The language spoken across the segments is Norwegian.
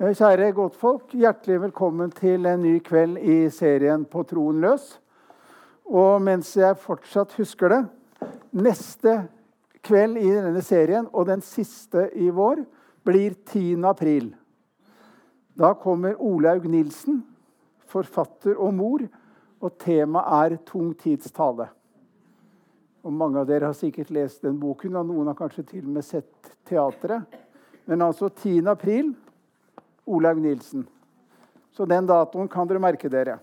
Eh, Kjære godtfolk, hjertelig velkommen til en ny kveld i serien På troen løs. Og mens jeg fortsatt husker det Neste kveld i denne serien, og den siste i vår, blir 10. april. Da kommer Olaug Nilsen, forfatter og mor, og temaet er tung tids tale. Og mange av dere har sikkert lest den boken, og noen har kanskje til og med sett teatret. Men altså 10. april Olaug Nilsen. Så den datoen kan dere merke dere.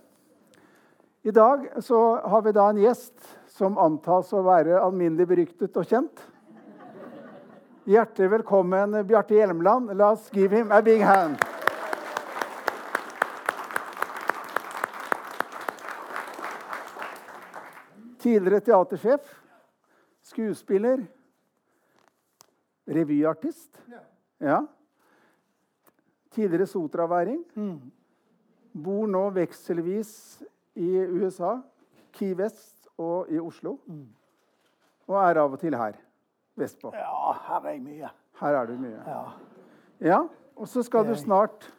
I dag så har vi da en gjest som antas å være alminnelig beryktet og kjent. Hjertelig velkommen, Bjarte Hjelmeland. La oss give him a big hand. Tidligere teatersjef, skuespiller, revyartist. Ja. Tidligere sotraværing. Bor nå vekselvis i USA, Key West og i Oslo. Og er av og til her vestpå. Ja, her er jeg mye. Her er du mye. Ja. Ja, Og så skal du snart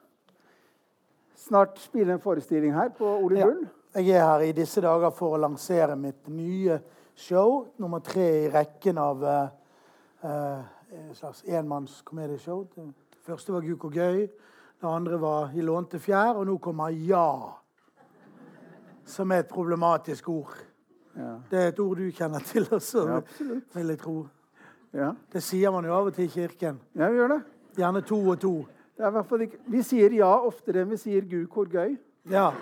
snart spille en forestilling her på Ole Ja. Jeg er her i disse dager for å lansere mitt nye show. Nummer tre i rekken av uh, uh, et slags. Det første var Guk og gøy. Det andre var I lånte fjær. Og nå kommer Ja. Som er et problematisk ord. Ja. Det er et ord du kjenner til også, Ja, vil jeg tro. Ja. Det sier man jo av og til i kirken. ja, vi gjør det. Gjerne to og to. er ikke, vi sier ja oftere enn vi sier gud, hvor gøy. Ja.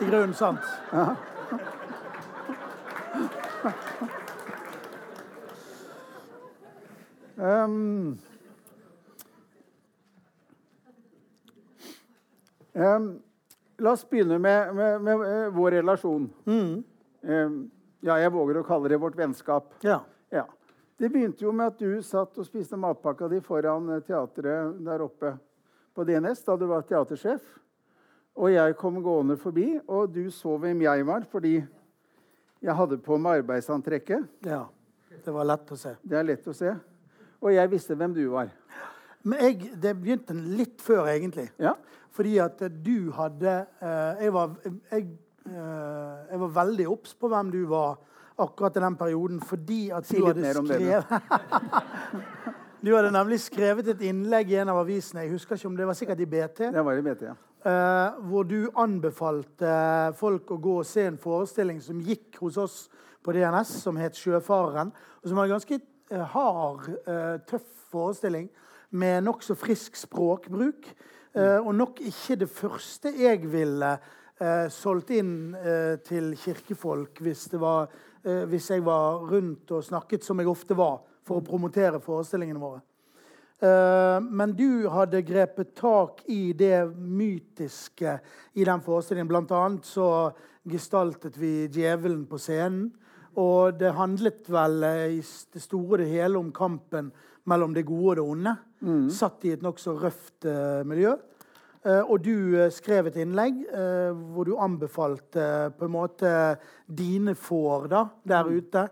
I grunnen sant. Um, um, la oss begynne med, med, med eh, vår relasjon. Um, ja, jeg våger å kalle det vårt vennskap. Ja. Ja. Det begynte jo med at du satt og spiste matpakka di foran eh, teatret der oppe på DNS da du var teatersjef. Og jeg kom gående forbi, og du så hvem jeg var fordi jeg hadde på meg arbeidsantrekket. ja. Det var lett å se. Det er lett å se. Og jeg visste hvem du var. Men jeg, det begynte litt før, egentlig. Ja. Fordi at du hadde eh, jeg, var, jeg, eh, jeg var veldig obs på hvem du var akkurat i den perioden, fordi at du hadde skrevet Du hadde nemlig skrevet et innlegg i en av avisene, jeg husker ikke om det var sikkert i BT, Det var i BT, ja. eh, hvor du anbefalte folk å gå og se en forestilling som gikk hos oss på DNS, som het 'Sjøfareren', og som var en ganske hard, tøff forestilling med nokså frisk språkbruk. Eh, og nok ikke det første jeg ville eh, solgt inn eh, til kirkefolk hvis, var, hvis jeg var rundt og snakket, som jeg ofte var, for å promotere forestillingene våre. Men du hadde grepet tak i det mytiske i den forestillingen. Blant annet så gestaltet vi djevelen på scenen. Og det handlet vel i det store og det hele om kampen mellom det gode og det onde. Satt i et nokså røft eh, miljø. Eh, og du eh, skrev et innlegg hvor du anbefalte på en måte dine får da, der ute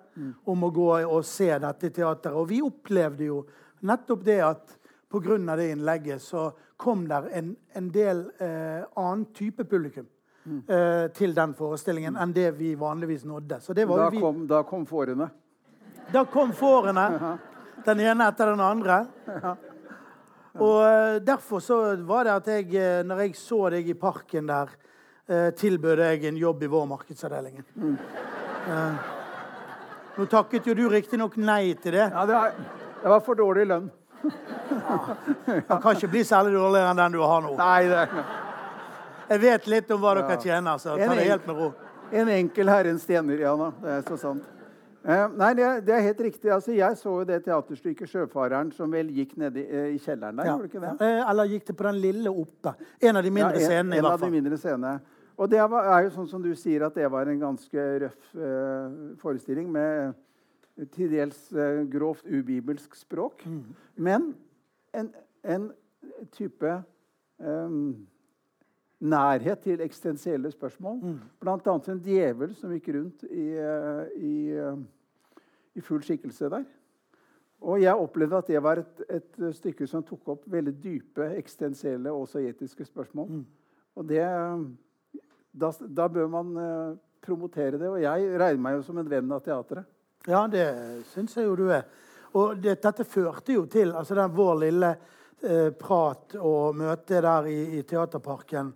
om å gå og se dette teateret. Og vi opplevde jo nettopp det at pga. det innlegget så kom der en, en del eh, annen type publikum eh, til den forestillingen enn det vi vanligvis nådde. Så det var Da vi kom, da kom fårene. da kom fårene, den ene etter den andre. Og eh, derfor så var det at jeg, eh, når jeg så deg i parken der, eh, tilbød jeg en jobb i vår markedsavdeling. Eh, nå takket jo du riktignok nei til det. Ja, det, er, det var for dårlig lønn. Den kan ikke bli særlig dårligere enn den du har nå. Nei, det er Jeg vet litt om hva dere tjener, så ta det helt med ro. En enkel herrens tjener, ja da. Det er så sant. Eh, nei, det er, det er helt riktig. Altså, jeg så jo det teaterstykket 'Sjøfareren' som vel gikk nede i, eh, i kjelleren der. Ja. gjorde det ikke det? Eh, Eller gikk det på den lille oppe? En av de mindre Ja, en, scenene, i en hvert av de mindre scenene. Og det var, er jo sånn som du sier, at det var en ganske røff eh, forestilling med til dels grovt ubibelsk språk. Mm. Men en, en type eh, nærhet til eksistensielle spørsmål. Mm. Annet en djevel som gikk rundt i, eh, i, eh, i full skikkelse der. Og jeg opplevde at det var et, et stykke som tok opp veldig dype, eksistensielle og også etiske spørsmål. Mm. Og det, da, da bør man eh, promotere det. Og jeg regner meg jo som en venn av teatret. Ja, det syns jeg jo du er. Og det, dette førte jo til altså den vår lille eh, prat og møte der i, i Teaterparken.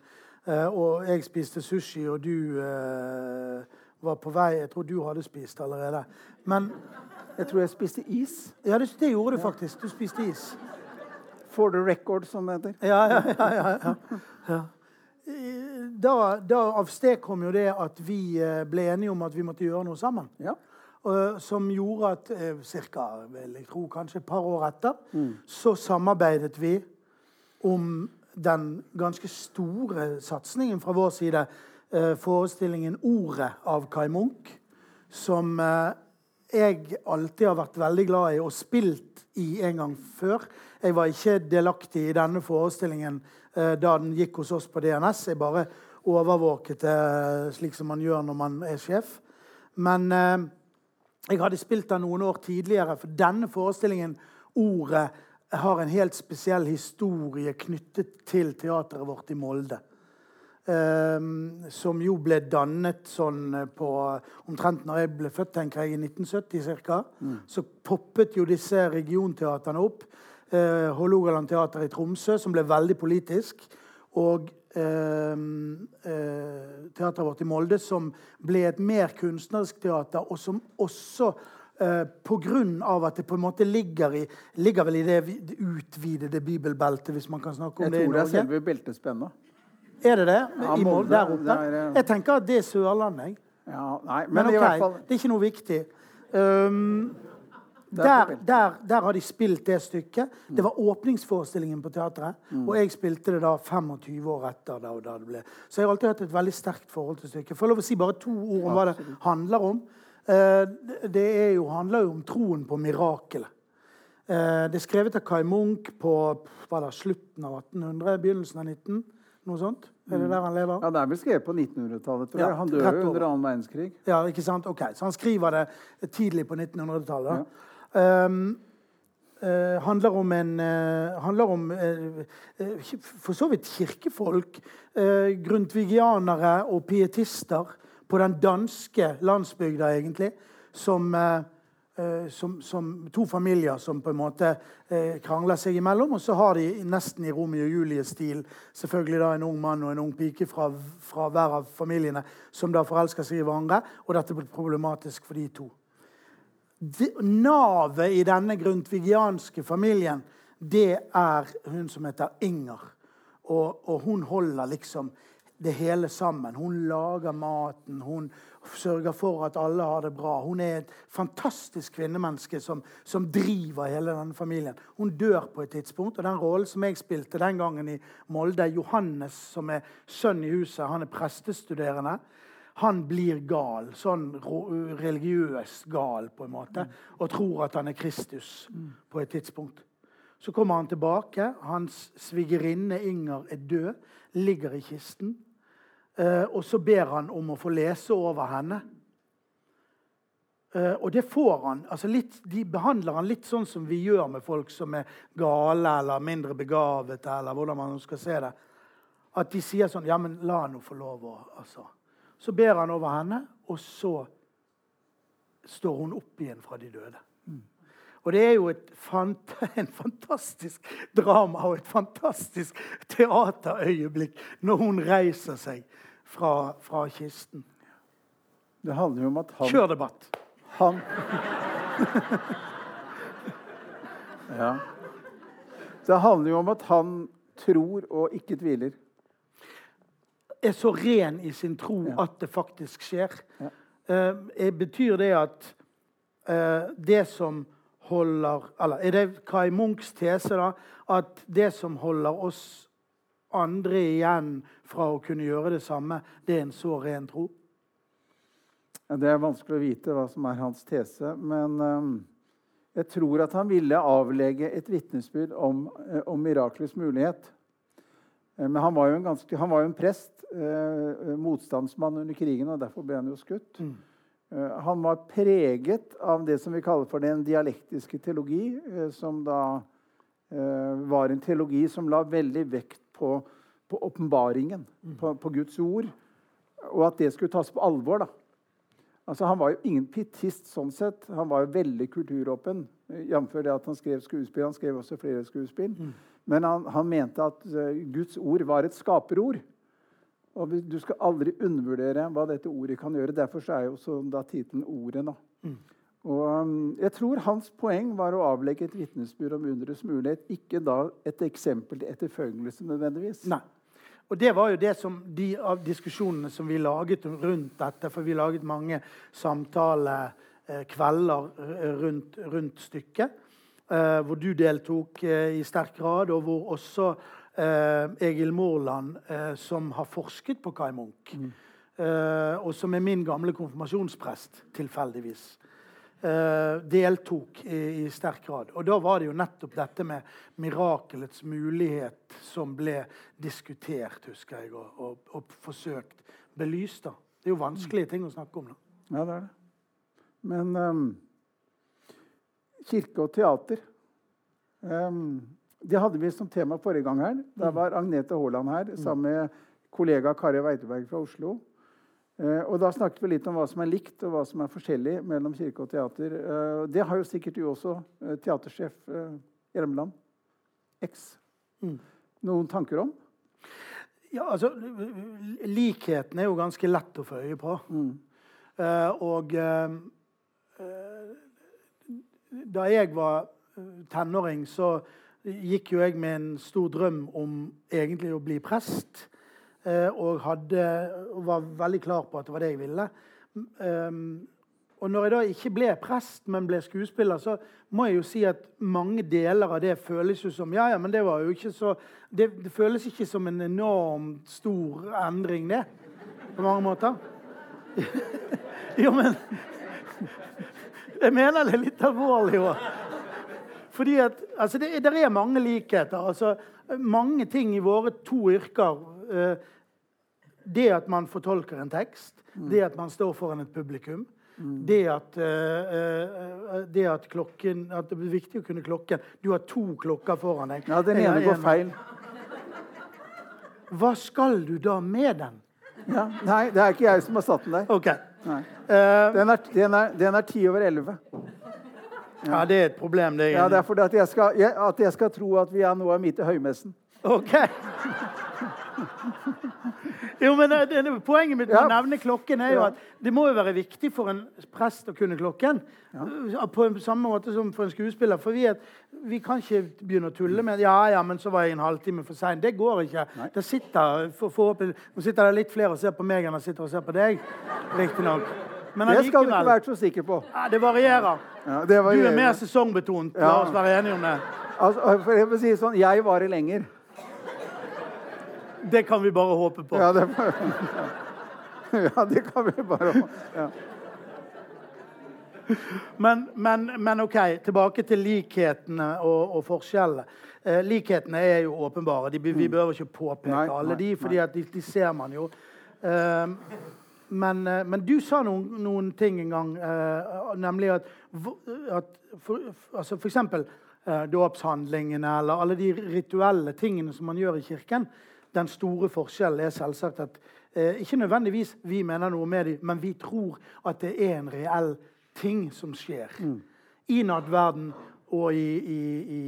Eh, og jeg spiste sushi, og du eh, var på vei Jeg tror du hadde spist allerede. Men Jeg tror jeg spiste is. Ja, det, det gjorde du faktisk. Du spiste is. For the record, som det heter. Ja, ja, ja. ja, ja. Da, da avstedkom jo det at vi eh, ble enige om at vi måtte gjøre noe sammen. Ja. Som gjorde at eh, cirka, vel, jeg tror kanskje et par år etter så samarbeidet vi om den ganske store satsingen fra vår side. Eh, forestillingen 'Ordet' av Kai Munch. Som eh, jeg alltid har vært veldig glad i og spilt i en gang før. Jeg var ikke delaktig i denne forestillingen eh, da den gikk hos oss på DNS. Jeg bare overvåket det slik som man gjør når man er sjef. Men jeg hadde spilt den noen år tidligere, for denne forestillingen, Ordet, har en helt spesiell historie knyttet til teateret vårt i Molde. Um, som jo ble dannet sånn eh, på omtrent når jeg ble født, tenker jeg, i 1970 ca. Mm. Så poppet jo disse regionteaterne opp. Uh, Hålogaland teater i Tromsø, som ble veldig politisk. Og uh, uh, teateret vårt i Molde, som ble et mer kunstnerisk teater, og som også Pga. at det på en måte ligger, i, ligger vel i det utvidede bibelbeltet, hvis man kan snakke om Jeg det i tror det er Norge. selve beltespennet. Er det det? Ja, I Molde, der oppe? det eh, Jeg tenker at det er Sørlandet. jeg. Ja, men, Men i ok, hvert fall det er ikke noe viktig. Um, er der, der, der har de spilt det stykket. Det var åpningsforestillingen på teatret. Mm. Og jeg spilte det da 25 år etter. Da, da. Så jeg har alltid hatt et veldig sterkt forhold til stykket. Får jeg lov å si bare to ord om hva det handler om? Eh, det- jo, handler jo om troen på mirakelet. Eh, det er skrevet av Kai Munch på det slutten av 1800, begynnelsen av 19. Noe sånt? Er det der han lever? Ja, Det er vel skrevet på 1900-tallet. tror jeg. Ja, Han dør jo under annen verdenskrig. Ja, ikke sant? Ok, Så han skriver det tidlig på 1900-tallet. Um, uh, handler om en uh, handler om eh, for så vidt kirkefolk, uh, grundtvigianere og pietister på den danske landsbygda, egentlig, som, eh, eh, som, som to familier som på en måte eh, krangler seg imellom. Og så har de nesten i Romeo og Julie-stil selvfølgelig da en ung mann og en ung pike fra, fra hver av familiene som da forelsker seg i hverandre. Og dette blir problematisk for de to. Navet i denne grundtvigianske familien, det er hun som heter Inger. Og, og hun holder liksom det hele sammen. Hun lager maten, hun sørger for at alle har det bra. Hun er et fantastisk kvinnemenneske som, som driver hele denne familien. Hun dør på et tidspunkt, og den rollen som jeg spilte den gangen i Molde, Johannes, som er sønn i huset, han er prestestuderende. Han blir gal, sånn religiøst gal, på en måte, og tror at han er Kristus på et tidspunkt. Så kommer han tilbake. Hans svigerinne Inger er død, ligger i kisten. Eh, og så ber han om å få lese over henne. Eh, og det får han. altså litt, De behandler han litt sånn som vi gjør med folk som er gale eller mindre begavete. eller hvordan man skal se det. At de sier sånn Ja, men la henne få lov å altså. Så ber han over henne, og så står hun opp igjen fra de døde. Og det er jo et fant en fantastisk drama og et fantastisk teaterøyeblikk når hun reiser seg fra, fra kisten. Det handler jo om at han, Kjør debatt. han Ja. Det handler jo om at han tror og ikke tviler. Er så ren i sin tro Ja. at det faktisk skjer. Ja. Eh, betyr det at eh, det som holder Eller er det Kai Munchs tese, da? At det som holder oss andre igjen fra å kunne gjøre det samme, det er en så ren tro? Ja, Det er vanskelig å vite hva som er hans tese, men ehm, jeg tror at han ville avlegge et vitnesbyrd om, eh, om miraklets mulighet. Eh, men han var jo en, ganske, han var jo en prest, eh, motstandsmann under krigen, og derfor ble han jo skutt. Mm. Eh, han var preget av det som vi kaller for den dialektiske teologi, eh, som da eh, var en teologi som la veldig vekt på, på åpenbaringen, mm. på, på, Guds ord, og at det skulle tas på alvor. da. Altså, han var jo ingen pietist sånn sett. Han var jo veldig kulturåpen. Jf. det at han skrev skuespill. Han skrev også flere skuespill. Mm. Men han, han, mente at uh, Guds ord var et skaperord. Og Du skal aldri undervurdere hva dette ordet kan gjøre. Derfor er jo så da tittelen 'Ordet'. Mm. Og um, jeg tror Hans poeng var å avlegge et vitnesbyrd om underets mulighet, ikke da et eksempel til etterfølgelse nødvendigvis. Nei. Og Det var jo det som de av diskusjonene som vi laget rundt dette. For vi laget mange samtalekvelder eh, rundt, rundt stykket. Eh, hvor du deltok eh, i sterk grad, og hvor også Egil Morland, som har forsket på Kai Munch, mm. og som er min gamle konfirmasjonsprest, tilfeldigvis, deltok i, i, sterk grad. Og da var det jo nettopp dette med mirakelets mulighet som ble diskutert, husker jeg, og, og, og forsøkt belyst. da. Det er jo vanskelige ting å snakke om. da. Ja, det er det. Men um, kirke og teater um, det hadde vi som tema forrige gang her. Da var Agnete Haaland her mm. sammen med kollega Kari Weiteberg fra Oslo. Eh, og Da snakket vi litt om hva som er likt og hva som er forskjellig mellom kirke og teater. Eh, det har jo sikkert du også, eh, teatersjef Hjelmeland. X. Mm. Noen tanker om? Ja, altså Likheten er jo ganske lett å få øye på. Mm. Eh, og eh, da jeg var tenåring, så gikk jo jeg med en stor drøm om egentlig å bli prest. Eh, og, hadde, var veldig klar på at det var det jeg ville. Um, og når jeg da ikke ble prest, men ble skuespiller, så må jeg jo si at mange deler av det føles jo som Ja, ja, men det var jo ikke så Det, det føles ikke som en enormt stor endring, det. På mange måter. jo, men Jeg mener det er litt alvorlig òg. Fordi at, altså det, det, er mange likheter. Altså, mange ting i våre to yrker. Eh, det at man fortolker en tekst, mm. det at man står foran et publikum. Mm. Det, at, uh, det at, klokken, at det er viktig å kunne klokken. Du har to klokker foran deg. Ja, Den ene går feil. Hva skal du da med den? Ja, nei, det er ikke jeg som har satt den der. Okay. Uh, den, er, den, er, den er ti over elleve. Ja, det er et problem. Det er ja, det er fordi at jeg, skal, jeg, at jeg skal tro at vi er nå midt i høymessen. Ok. Jo, men det, det, Poenget mitt med å nevne klokken er jo at det må jo være viktig for en prest å kunne klokken. Eh, på samme måte som for en skuespiller. For vi, vi, kan ikke begynne å tulle med ja, ja, men så var jeg en halvtime for sein. Det går ikke. Det sitter, for, for, nå sitter det litt flere og ser på meg enn det sitter og ser på deg. Riktignok. Men det skal du ikke være så sikker på. Ja, det varierer. Ja, det varierer. Du er mer sesongbetont. La oss være enige om det. Altså, for jeg, si sånn, jeg varer lenger. Det kan vi bare håpe på. Ja, det, ja, det kan vi bare håpe ja. men, men, men, OK, tilbake til likhetene og, og forskjellene. Eh, likhetene er jo åpenbare. De, vi mm. behøver ikke påpeke nei, alle de, for de, de, ser man jo. Eh, men, eh, men, du sa noen, noen ting en gang, eh, nemlig at, at for, altså for eksempel uh, dåpshandlingene eller alle de rituelle tingene som man gjør i kirken. Den store forskjellen er selvsagt at eh, ikke nødvendigvis vi mener noe med dem, men vi tror at det er en reell ting som skjer. Mm. I nattverden og i, i, i,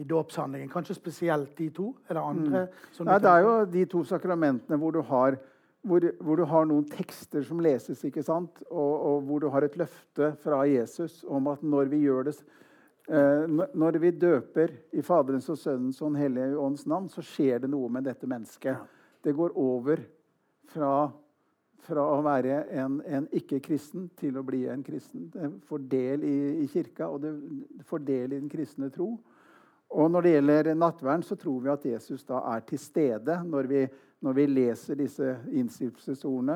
i dåpshandlingen. Kanskje spesielt de to? Er det andre? Mm. Ja, det er jo de to sakramentene hvor du har hvor, hvor, du har noen tekster som leses, ikke sant? Og, og, hvor du har et løfte fra Jesus om at når vi gjør det eh, Når vi døper i Faderens og Sønnens og Den hellige ånds navn, så skjer det noe med dette mennesket. Det går over fra, fra å være en, en ikke-kristen til å bli en kristen. Det får del i, i kirka, og det får del i den kristne tro. Og når det gjelder nattverden, så tror vi at Jesus da er til stede når vi når vi leser disse innstiftelsesordene,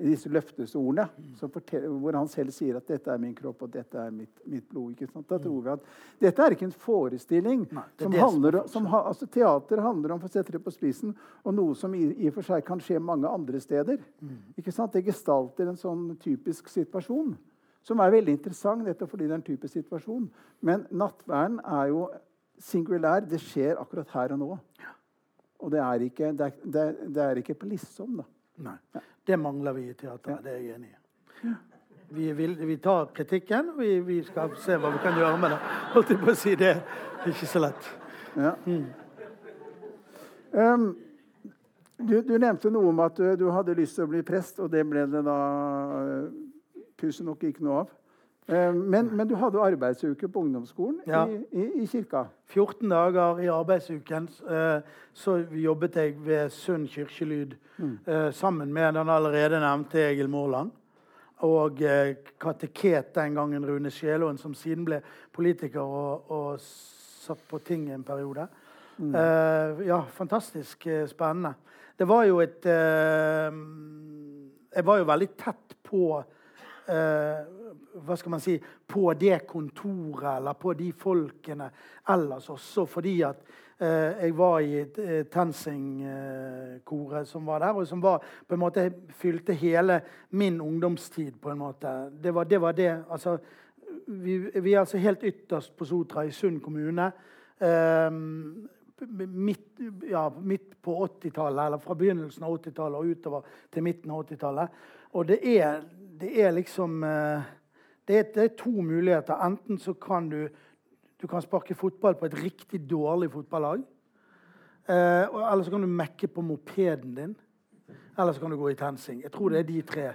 disse løftesordene, hvor han selv sier at 'dette er min kropp, og dette er mitt, mitt blod', da tror vi at dette er ikke en forestilling. Nei, som handler, som, altså, teater handler om for å sette det på spisen, og noe som i, i og for seg kan skje mange andre steder. Mm. Det gestalter en sånn typisk situasjon, som er veldig interessant nettopp fordi det er en typisk situasjon. Men nattverden er jo singulær. Det skjer akkurat her og nå. Og det er ikke, det er, det det er ikke på liksom, da. Nei. Det mangler vi i teateret. Det er jeg enig i. Vi, vil, vi, tar kritikken, og vi, vi, skal se hva vi kan gjøre med det. Holdt jeg på å si. Det er ikke så lett. Ja. Mm. Um, du, du, nevnte noe om at du, du, hadde lyst til å bli prest, og det ble det da uh, pussig nok ikke noe av. Eh, men, men, du hadde arbeidsuke på ungdomsskolen ja. i, i, i, kirka? 14 dager i arbeidsuken eh, så jobbet jeg ved Sund kirkelyd mm. Eh, sammen med den allerede nevnte Egil Morland. Og kateket den gangen Rune Sjeloen som siden ble politiker og, og satt på ting en periode. Mm. ja, fantastisk spennende. Det var jo et Jeg var jo veldig tett på hva skal man si, på det kontoret eller på de folkene ellers også. Fordi at eh, jeg var i eh, TenSing-koret som var der, og som var, på en måte fylte hele min ungdomstid. på en måte. Det var det. Var det. Altså, vi, vi, er altså helt ytterst på Sotra i Sund kommune. Eh, midt, ja, midt, på 80-tallet, eller fra begynnelsen av 80-tallet og utover til midten av 80-tallet. Og det er, det er liksom eh, det er, det er, to muligheter. Enten så kan du, du kan sparke fotball på et riktig dårlig fotballag. Eh, eller så kan du mekke på mopeden din. Eller så kan du gå i TenSing. Jeg tror det er de tre.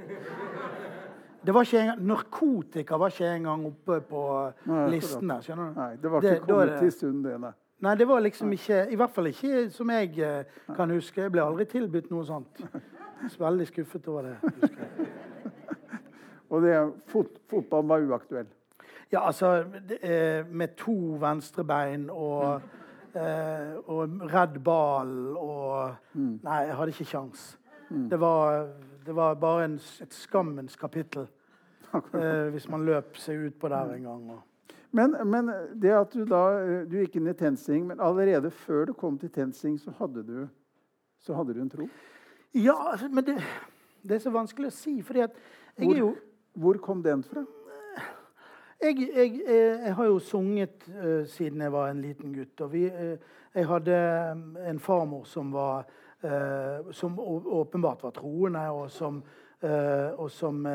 Det var ikke engang, narkotika var ikke engang oppe på nei, listene. skjønner du? Nei, Det var ikke det, kommet til stunden det. Nei. nei, det var liksom ikke I hvert fall ikke som jeg eh, kan huske. Jeg ble aldri tilbudt noe sånt. Veldig skuffet over det. husker jeg. Og det, fot, fotball var uaktuell? Ja, altså eh, Med to venstrebein og, eh, og redd ball og mm. Nei, jeg hadde ikke kjangs. Mm. Det, var, det, var, bare en, et skammens kapittel eh, hvis man løp seg ut på der en gang. Men, men, det at du da du gikk inn i TenSing, men allerede før du kom til TenSing, så så hadde du en tro? Ja, altså, men det, det, er så vanskelig å si. fordi at jeg er jo hvor kom den fra? Jeg, jeg, eh, jeg, har jo sunget uh, siden jeg var en liten gutt. vi, uh, Jeg hadde en farmor som var uh, som åpenbart var troende, og som, og som,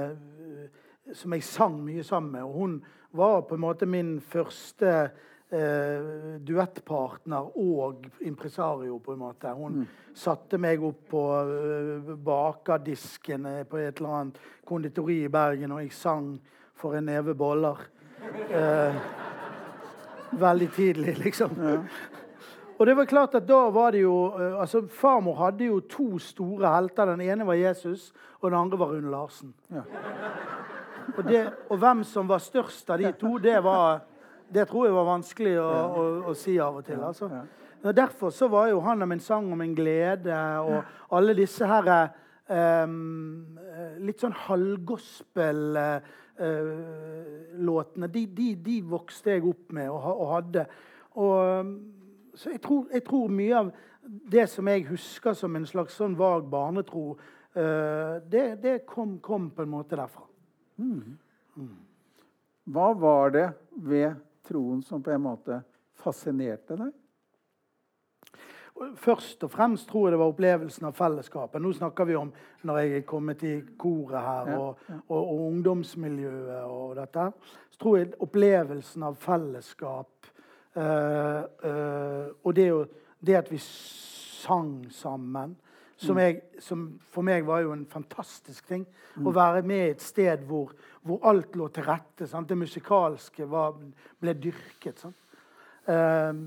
som, jeg sang mye sammen med. Og hun var på en måte min første eh, duettpartner og impresario, på en måte. Hun mm. satte meg opp på uh, bakerdisken på et eller annet konditori i Bergen, og jeg sang for en neve boller. Eh, veldig tidlig, liksom. Ja. Og det var klart at da var det jo, uh, altså Farmor hadde jo to store helter. Den ene var Jesus, og den andre var Rune Larsen. Ja. Og, det, og hvem som var størst av de to, det var det tror jeg var vanskelig å, å, å si av og til. altså. Derfor så var jo han om en sang om en glede og alle disse her um, litt sånn halvgospel-låtene, de, de, de, vokste jeg opp med og, og hadde. Og, så jeg tror, jeg tror, mye av det som jeg husker som en slags sånn vag barnetro, uh, det, det kom, kom, på en måte derfra. Mm. Mm. Hva var det ved troen som på en måte fascinerte deg? Først og fremst tror jeg det var opplevelsen av fellesskapet. Nå snakker vi om når jeg er kommet i koret her, og, og, og ungdomsmiljøet og dette. Så tror jeg opplevelsen av fellesskap øh, øh, og det, det, at vi sang sammen som, jeg, som, for meg var jo en fantastisk ting. Mm. Å være med et sted hvor, hvor alt lå til rette. Sant? Det musikalske var, ble dyrket. Eh,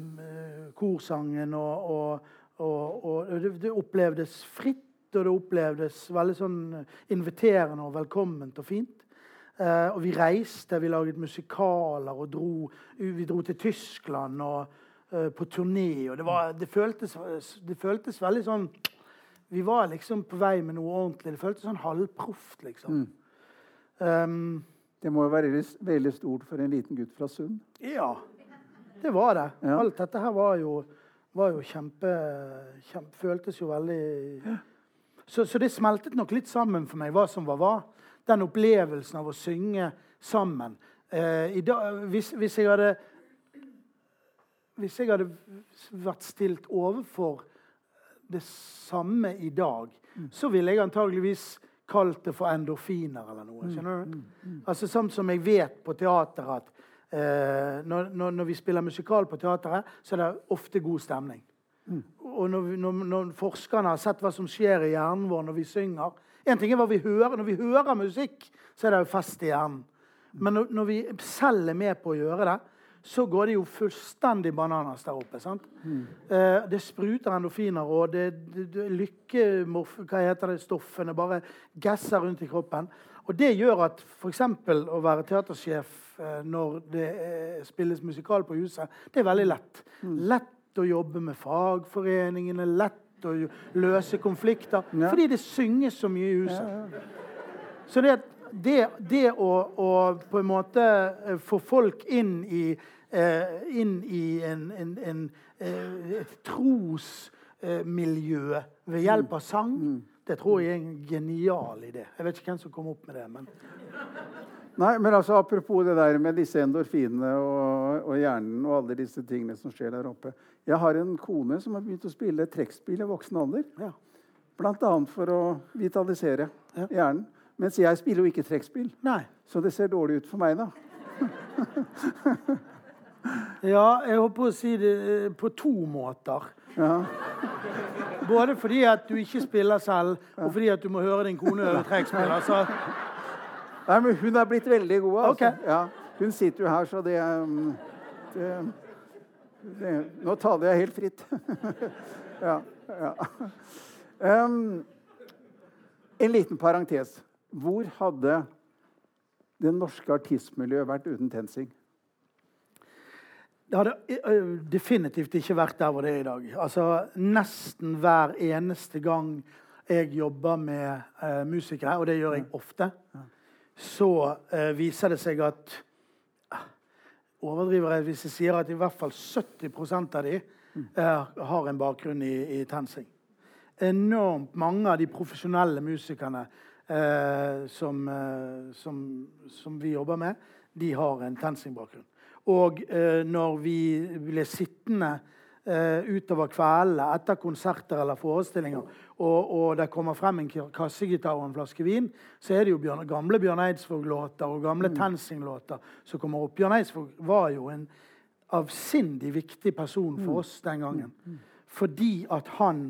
korsangen og, og, og, og det, det, opplevdes fritt, og det opplevdes veldig sånn inviterende og velkomment og fint. Eh, og vi reiste, vi laget musikaler og dro, vi dro til Tyskland og uh, på turné. Og det, var, det, føltes, det føltes veldig sånn vi var liksom på vei med noe ordentlig. Det føltes sånn halvproft, liksom. Um, Det må jo være veldig, veldig stort for en liten gutt fra Sund. ja, det var det. Ja. Alt dette her var jo, var jo kjempe, kjempe Føltes jo veldig så, så det smeltet nok litt sammen for meg, hva som var hva. Den opplevelsen av å synge sammen. Eh, i dag, hvis, hvis jeg hadde Hvis jeg hadde vært stilt overfor det samme i dag, så ville jeg antageligvis kalt det for endorfiner eller noe. skjønner du? Altså Sånn som jeg vet på teateret at eh, når, når, når vi spiller musikal på teateret, så er det ofte god stemning. Og når, når, forskerne har sett hva som skjer i hjernen vår når vi synger En ting er hva vi hører. Når vi hører musikk, så er det jo fest i hjernen. Men når vi selv er med på å gjøre det, så går det jo fullstendig bananas der oppe. sant? Eh, det spruter endorfiner, og det, det, det lykkemorf... Hva heter det? Stoffene bare gasser rundt i kroppen. Og det gjør at f.eks. å være teatersjef eh, når det eh, spilles musikal på huset, det er veldig lett. Lett å jobbe med fagforeningene, lett å løse konflikter. Ja. Fordi det synges så mye i huset. Så det, det, det å, å på en måte eh, få folk inn i, eh, inn i en, en, en, eh, et trosmiljø ved hjelp av sang, det tror jeg er en genial idé. Jeg vet ikke hvem som kom opp med det. men... Nei, men altså Apropos det der med disse endorfinene og, og hjernen og alle disse tingene som skjer der oppe. Jeg har en kone som har begynt å spille trekkspill i voksen alder. Ja. Bl.a. for å vitalisere Ja. hjernen. Mens jeg spiller jo ikke trekkspill. Nei. Så det ser dårlig ut for meg, da. Ja, jeg holdt på å si det eh, på to måter. Ja. Både fordi at du ikke spiller selv, og fordi at du må høre din kone øve trekkspill. Altså, Nei, men hun er blitt veldig god. Altså. Okay. Ja, hun sitter jo her, så det, um, det, det Nå taler jeg helt fritt. ja, ja. Um, en liten parentes. Hvor hadde det norske artistmiljøet vært uten TenSing? Det hadde definitivt ikke vært der hvor det er i dag. Altså, Nesten hver eneste gang jeg jobber med uh, musikere, og det gjør jeg ofte, så uh, viser det seg at eh, Overdriver jeg hvis jeg sier at i hvert fall 70 av de eh, har en bakgrunn i, i TenSing. Enormt mange av de profesjonelle musikerne eh, som, eh, som, som vi jobber med, de har en TenSing-bakgrunn. Og eh, når vi ble sittende eh, utover kveldene etter konserter eller forestillinger, og, og det kommer frem en kassegitar og en flaske vin, så er det jo Bjørn, gamle Bjørn Eidsvåg-låter og gamle TenSing-låter som kommer opp. Bjørn Eidsvåg var jo en avsindig viktig person for oss den gangen. Fordi at han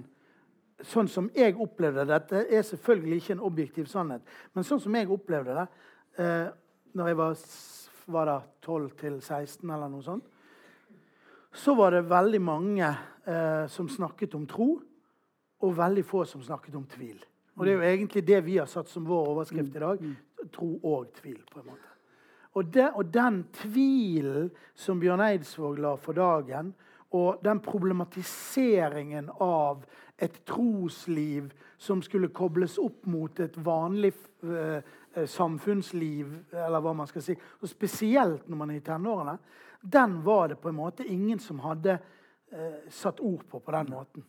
Sånn som jeg opplevde det Dette er selvfølgelig ikke en objektiv sannhet, men sånn som jeg opplevde det eh, når jeg var, var 12-16 eller noe sånt, så var det veldig mange eh, som snakket om tro, og veldig få som snakket om tvil. Og det er jo egentlig det vi har satt som vår overskrift i dag. Tro og tvil. på en måte. Og, det, og den tvilen som Bjørn Eidsvåg la for dagen, og den problematiseringen av et trosliv som skulle kobles opp mot et vanlig eh, eh, samfunnsliv, eller hva man skal si, og spesielt når man er i tenårene, den var det på en måte ingen som hadde eh, satt ord på på den måten.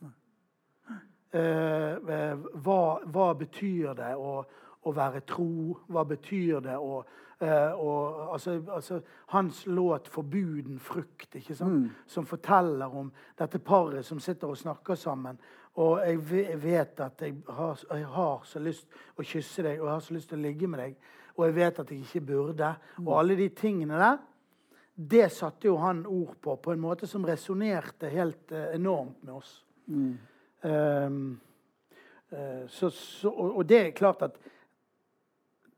Eh, eh, hva, hva betyr det å, å være tro? Hva betyr det å eh, å- altså, altså, Hans låt 'Forbuden frukt', sant? som forteller om dette paret som sitter og snakker sammen. Og jeg vet at jeg har, jeg har så lyst å kysse deg, og jeg har så lyst til å ligge med deg. Og jeg vet at jeg ikke burde. Og alle de tingene der det satte jo han ord på på en måte som resonnerte helt eh, enormt med oss. Mm. Um, uh, så, så, og, og det er klart at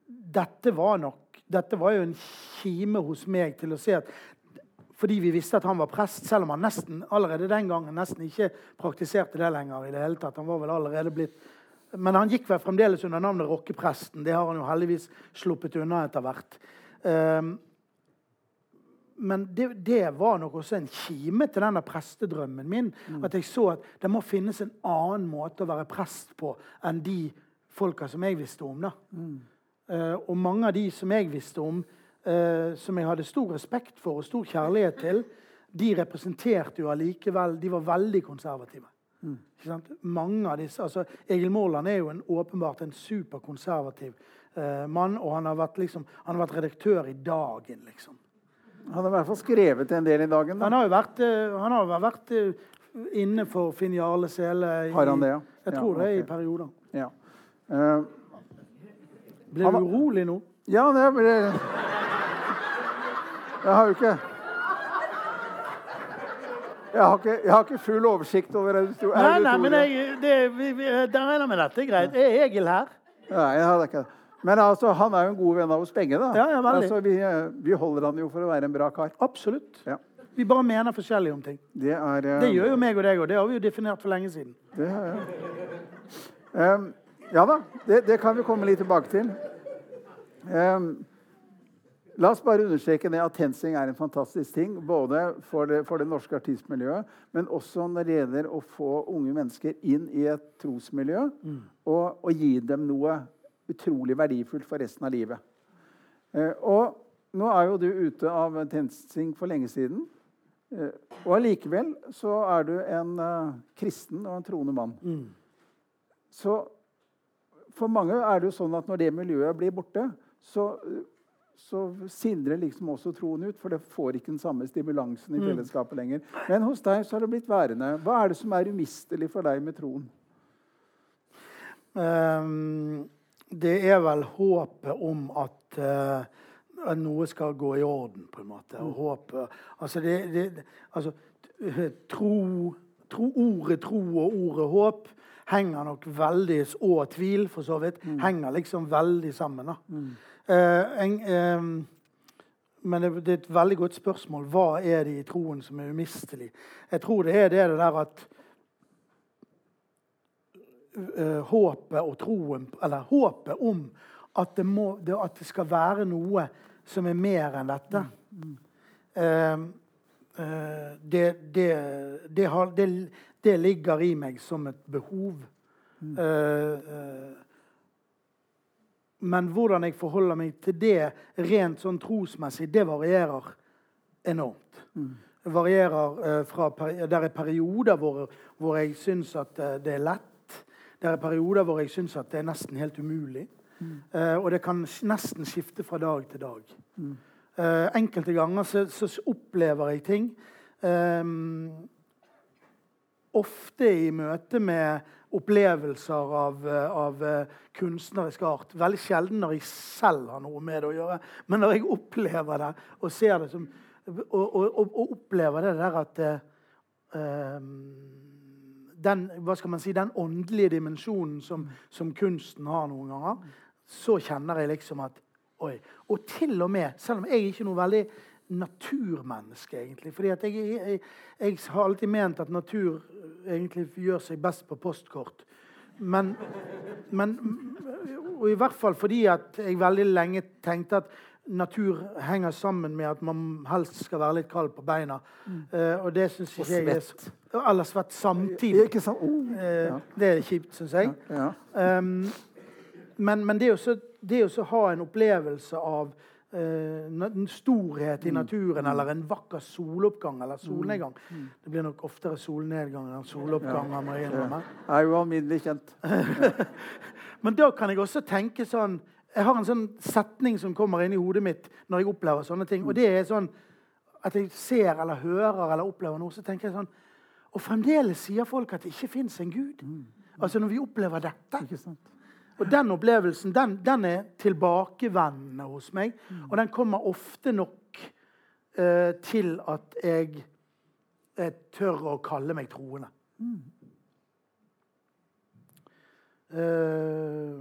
dette var nok Dette var jo en kime hos meg til å se at fordi vi visste at han var prest, selv om han nesten allerede den gangen nesten ikke praktiserte det lenger. i det hele tatt. Han var vel allerede blitt men han gikk vel fremdeles under navnet rockepresten. Det har han jo heldigvis sluppet unna etter hvert. Um, men det, det, var nok også en kime til denne prestedrømmen min. Mm. At jeg så at det må finnes en annen måte å være prest på enn de folka som jeg visste om. da. Mm. Uh, og mange av de som jeg visste om, uh, som jeg hadde stor respekt for og stor kjærlighet til, de representerte jo allikevel De var veldig konservative. Mm. Mange av disse, altså Egil Måland er jo en, åpenbart en superkonservativ eh, mann, og han har, vært, liksom, han har vært redaktør i Dagen, liksom. Han har i hvert fall skrevet en del i Dagen? Da. Han har jo vært, han har vært inne for Finn Jarle Sele. Har han det, ja? Jeg tror ja, okay. det i perioder. Ja. Uh, ble du urolig nå? Ja, det ble Jeg har jo ikke jeg har, ikke, jeg har ikke full oversikt over det. Nei, nei, men jeg, det, vi, vi, der regner med dette. Greit. Er Egil her? Nei, jeg har ikke Men altså, han er jo en god venn av oss begge. da. Ja, ja. Altså, vi, vi, holder han jo for å være en bra kar. Absolutt. Ja. Vi bare mener forskjellig om ting. Det, er, uh, det gjør jo meg og deg òg. Det har vi jo definert for lenge siden. Det jeg. Um, ja da, det, det, kan vi komme litt tilbake til. Um, la oss bare understreke det at TenSing er en fantastisk ting. Både for det, for det, norske artistmiljøet, men også når det gjelder å få unge mennesker inn i et trosmiljø mm. og, og, gi dem noe utrolig verdifullt for resten av livet. Eh, og nå er jo du ute av TenSing for lenge siden. Eh, og allikevel så er du en uh, kristen og en troende mann. Mm. Så for mange er det jo sånn at når det miljøet blir borte, så, så sildrer liksom også troen ut. For det får ikke den samme stimulansen i mm. fellesskapet lenger. Men hos deg så har det blitt værende. Hva er det som er umistelig for deg med troen? Um, det er vel håpet om at, uh, at, noe skal gå i orden, på en måte. Og mm. håpet Altså, det, det, altså tro, tro, Ordet tro og ordet håp henger nok veldig Og tvil, for så vidt. Mm. Henger liksom veldig sammen. da. Mm. Eh, en, eh, men det, det, er et veldig godt spørsmål. Hva er det i troen som er umistelig? Jeg tror det er det, det der at uh, håpet og troen Eller håpet om at det, må, det, at det, skal være noe som er mer enn dette. Mm. Uh, uh, det, har, det ligger i meg som et behov. Mm. Uh, uh, men hvordan jeg forholder meg til det rent sånn trosmessig, det varierer enormt. Mm. Det varierer uh, fra Der er perioder hvor, hvor jeg syns at det er lett. Det er perioder hvor jeg syns at det er nesten helt umulig. Mm. og det kan nesten skifte fra dag til dag. Mm. enkelte ganger så, så, opplever jeg ting. Um, ofte i møte med opplevelser av, av, kunstnerisk art. Veldig sjelden når jeg selv har noe med det å gjøre. Men når jeg opplever det og ser det som Og, og, og opplever det der at uh, den, hva skal man si, den åndelige dimensjonen som, som, kunsten har noen ganger, så kjenner jeg liksom at Oi. Og til og med, selv om jeg ikke er noe veldig naturmenneske, egentlig. Fordi jeg, jeg, jeg, har alltid ment at natur egentlig gjør seg best på postkort. Men, men Og i hvert fall fordi at jeg veldig lenge tenkte at natur henger sammen med at man helst skal være litt kald på beina. Mm. Uh, og det syns ikke jeg er Eller svett samtidig. Ikke sant? Oh, ja. uh, det er kjipt, syns jeg. Ja, ja. Um, men, men, det å ha en opplevelse av en storhet i mm. naturen mm. eller en vakker soloppgang eller solnedgang. Mm. Det blir nok oftere solnedgang enn soloppgang. Ja. Det er jo alminnelig kjent. Men da kan jeg også tenke sånn Jeg har en sånn setning som kommer inn i hodet mitt når jeg opplever sånne ting. Og det er sånn at jeg ser eller hører eller opplever noe, så tenker jeg sånn Og fremdeles sier folk at det ikke fins en gud. Altså når vi opplever dette. Ikke sant? Og den opplevelsen den, den er tilbakevendende hos meg. Mm. Og den kommer ofte nok eh, til at jeg, jeg, tør å kalle meg troende. Mm. Uh,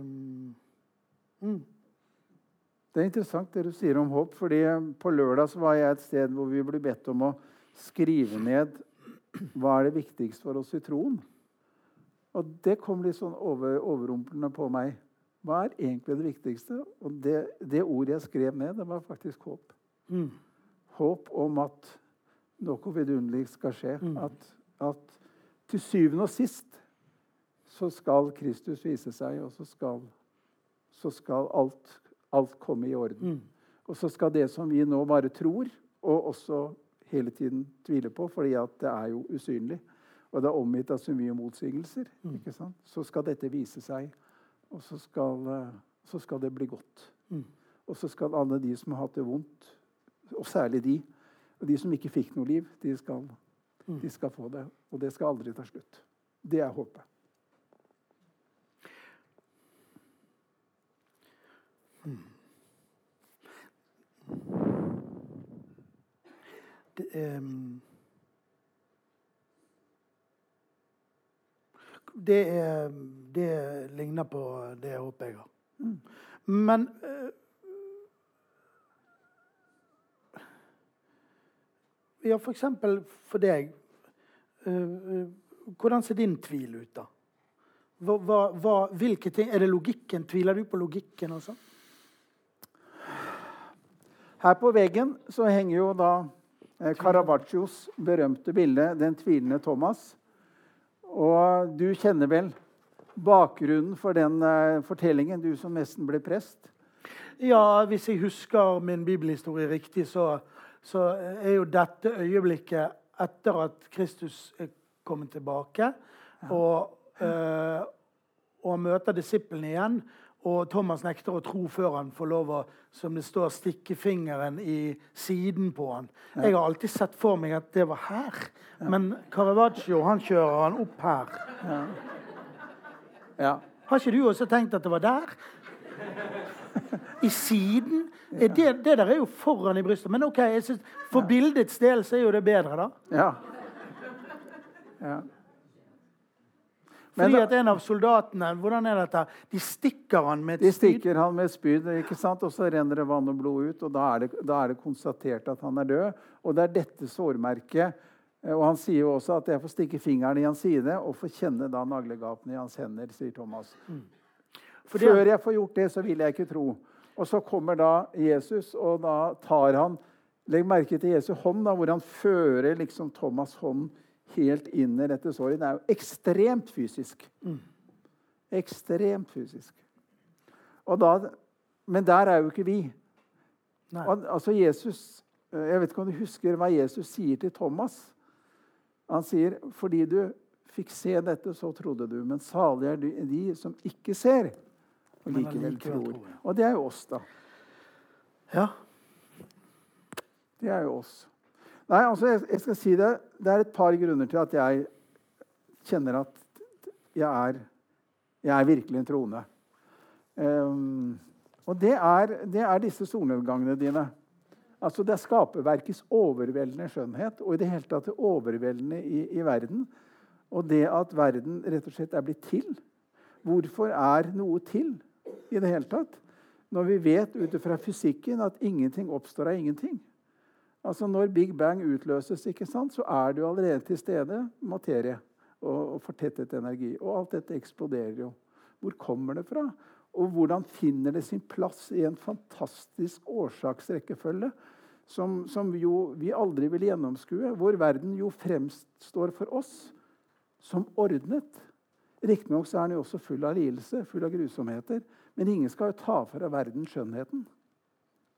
mm. Det er interessant det du sier om håp. fordi På lørdag var jeg et sted hvor vi ble bedt om å skrive ned hva er det viktigste for oss i troen. Og det kom litt sånn over, overrumplende på meg. Hva er egentlig det viktigste? Og det, det, ordet jeg skrev ned, det var faktisk håp. Mm. håp om at noe vidunderlig skal skje. At, at til syvende og sist så skal Kristus vise seg, og så skal, så skal alt, alt komme i orden. Og så skal det som vi nå bare tror, og også hele tiden tviler på, fordi at det er jo usynlig, og det er omgitt av så mye motsigelser, ikke sant? så skal dette vise seg, og så skal, eh, så skal det bli godt. Og så skal alle de som har hatt det vondt, og særlig de, og de som ikke fikk noe liv, de skal, de skal få det. Og det skal aldri ta slutt. Det er håpet. Det, ehm, det, er, det ligner på det håper jeg har. Men uh, Ja, for eksempel for deg. Uh, hvordan ser din tvil ut, da? Hva, hva, hvilke ting, Er det logikken? Tviler du på logikken også? Her på veggen så henger jo da eh, Caravaggios berømte bilde 'Den tvilende Thomas'. Og du kjenner vel bakgrunnen for den eh, fortellingen, du som nesten ble prest? Ja, hvis jeg husker min bibelhistorie riktig, så, så er jo dette øyeblikket etter at Kristus er kommet tilbake, og, øh, og møter disiplene igjen. Og Thomas nekter å tro før han får lov å som det står, stikke fingeren i siden på han. Jeg har alltid sett for meg at det var her. Men Caravaggio han kjører han opp her. Ja. Har ikke du også tenkt at det var der? I siden? Det, det der er jo foran i brystet. Men ok, synes, for bildets del så er jo det bedre, da. ja. ja. Fordi at en av soldatene hvordan er dette? De stikker han med et spyd. De stikker han med et spyd, ikke sant? og så renner det vann og blod ut. og da er, det, da er det konstatert at han er død. Og det er dette sårmerket. eh, Og han sier jo også at jeg får stikke fingeren i hans side og få kjenne da naglegapene i hans hender, sier Thomas. Fordi Før jeg får gjort det, så vil jeg ikke tro. Og så kommer da Jesus, og da tar han Legg merke til Jesu hånd, da, hvor han fører liksom Thomas' hånd helt inn i dette såret. Det er jo ekstremt fysisk. Ekstremt fysisk. Og da, men der er jo ikke vi. Og, altså Jesus, eh, Jeg vet ikke om du husker hva Jesus sier til Thomas. Han sier, 'Fordi du fikk se dette, så trodde du.' Men salig er de, som ikke ser, og likevel tror. tror. Og det er jo oss, da. Ja. Det er jo oss. Nei, altså, jeg, jeg skal si det. Det er et par grunner til at jeg kjenner at jeg er, jeg er virkelig en troende. Um, og det er, det er disse solnedgangene dine. Altså Det er skaperverkets overveldende skjønnhet, og i det hele tatt det overveldende i, i verden. Og det at verden rett og slett er blitt til. Hvorfor er noe til i det hele tatt? Når vi vet ut fra fysikken at ingenting oppstår av ingenting. Altså Når Big Bang utløses, ikke sant, så er det jo allerede til stede materie og, og fortettet energi. Og alt dette eksploderer jo. Hvor kommer det fra? Og hvordan finner det sin plass i en fantastisk årsaksrekkefølge som, som jo vi aldri vil gjennomskue? Hvor verden jo fremstår for oss som ordnet. Riktignok er den jo også full av lidelse, full av grusomheter. Men ingen skal jo ta fra verden skjønnheten.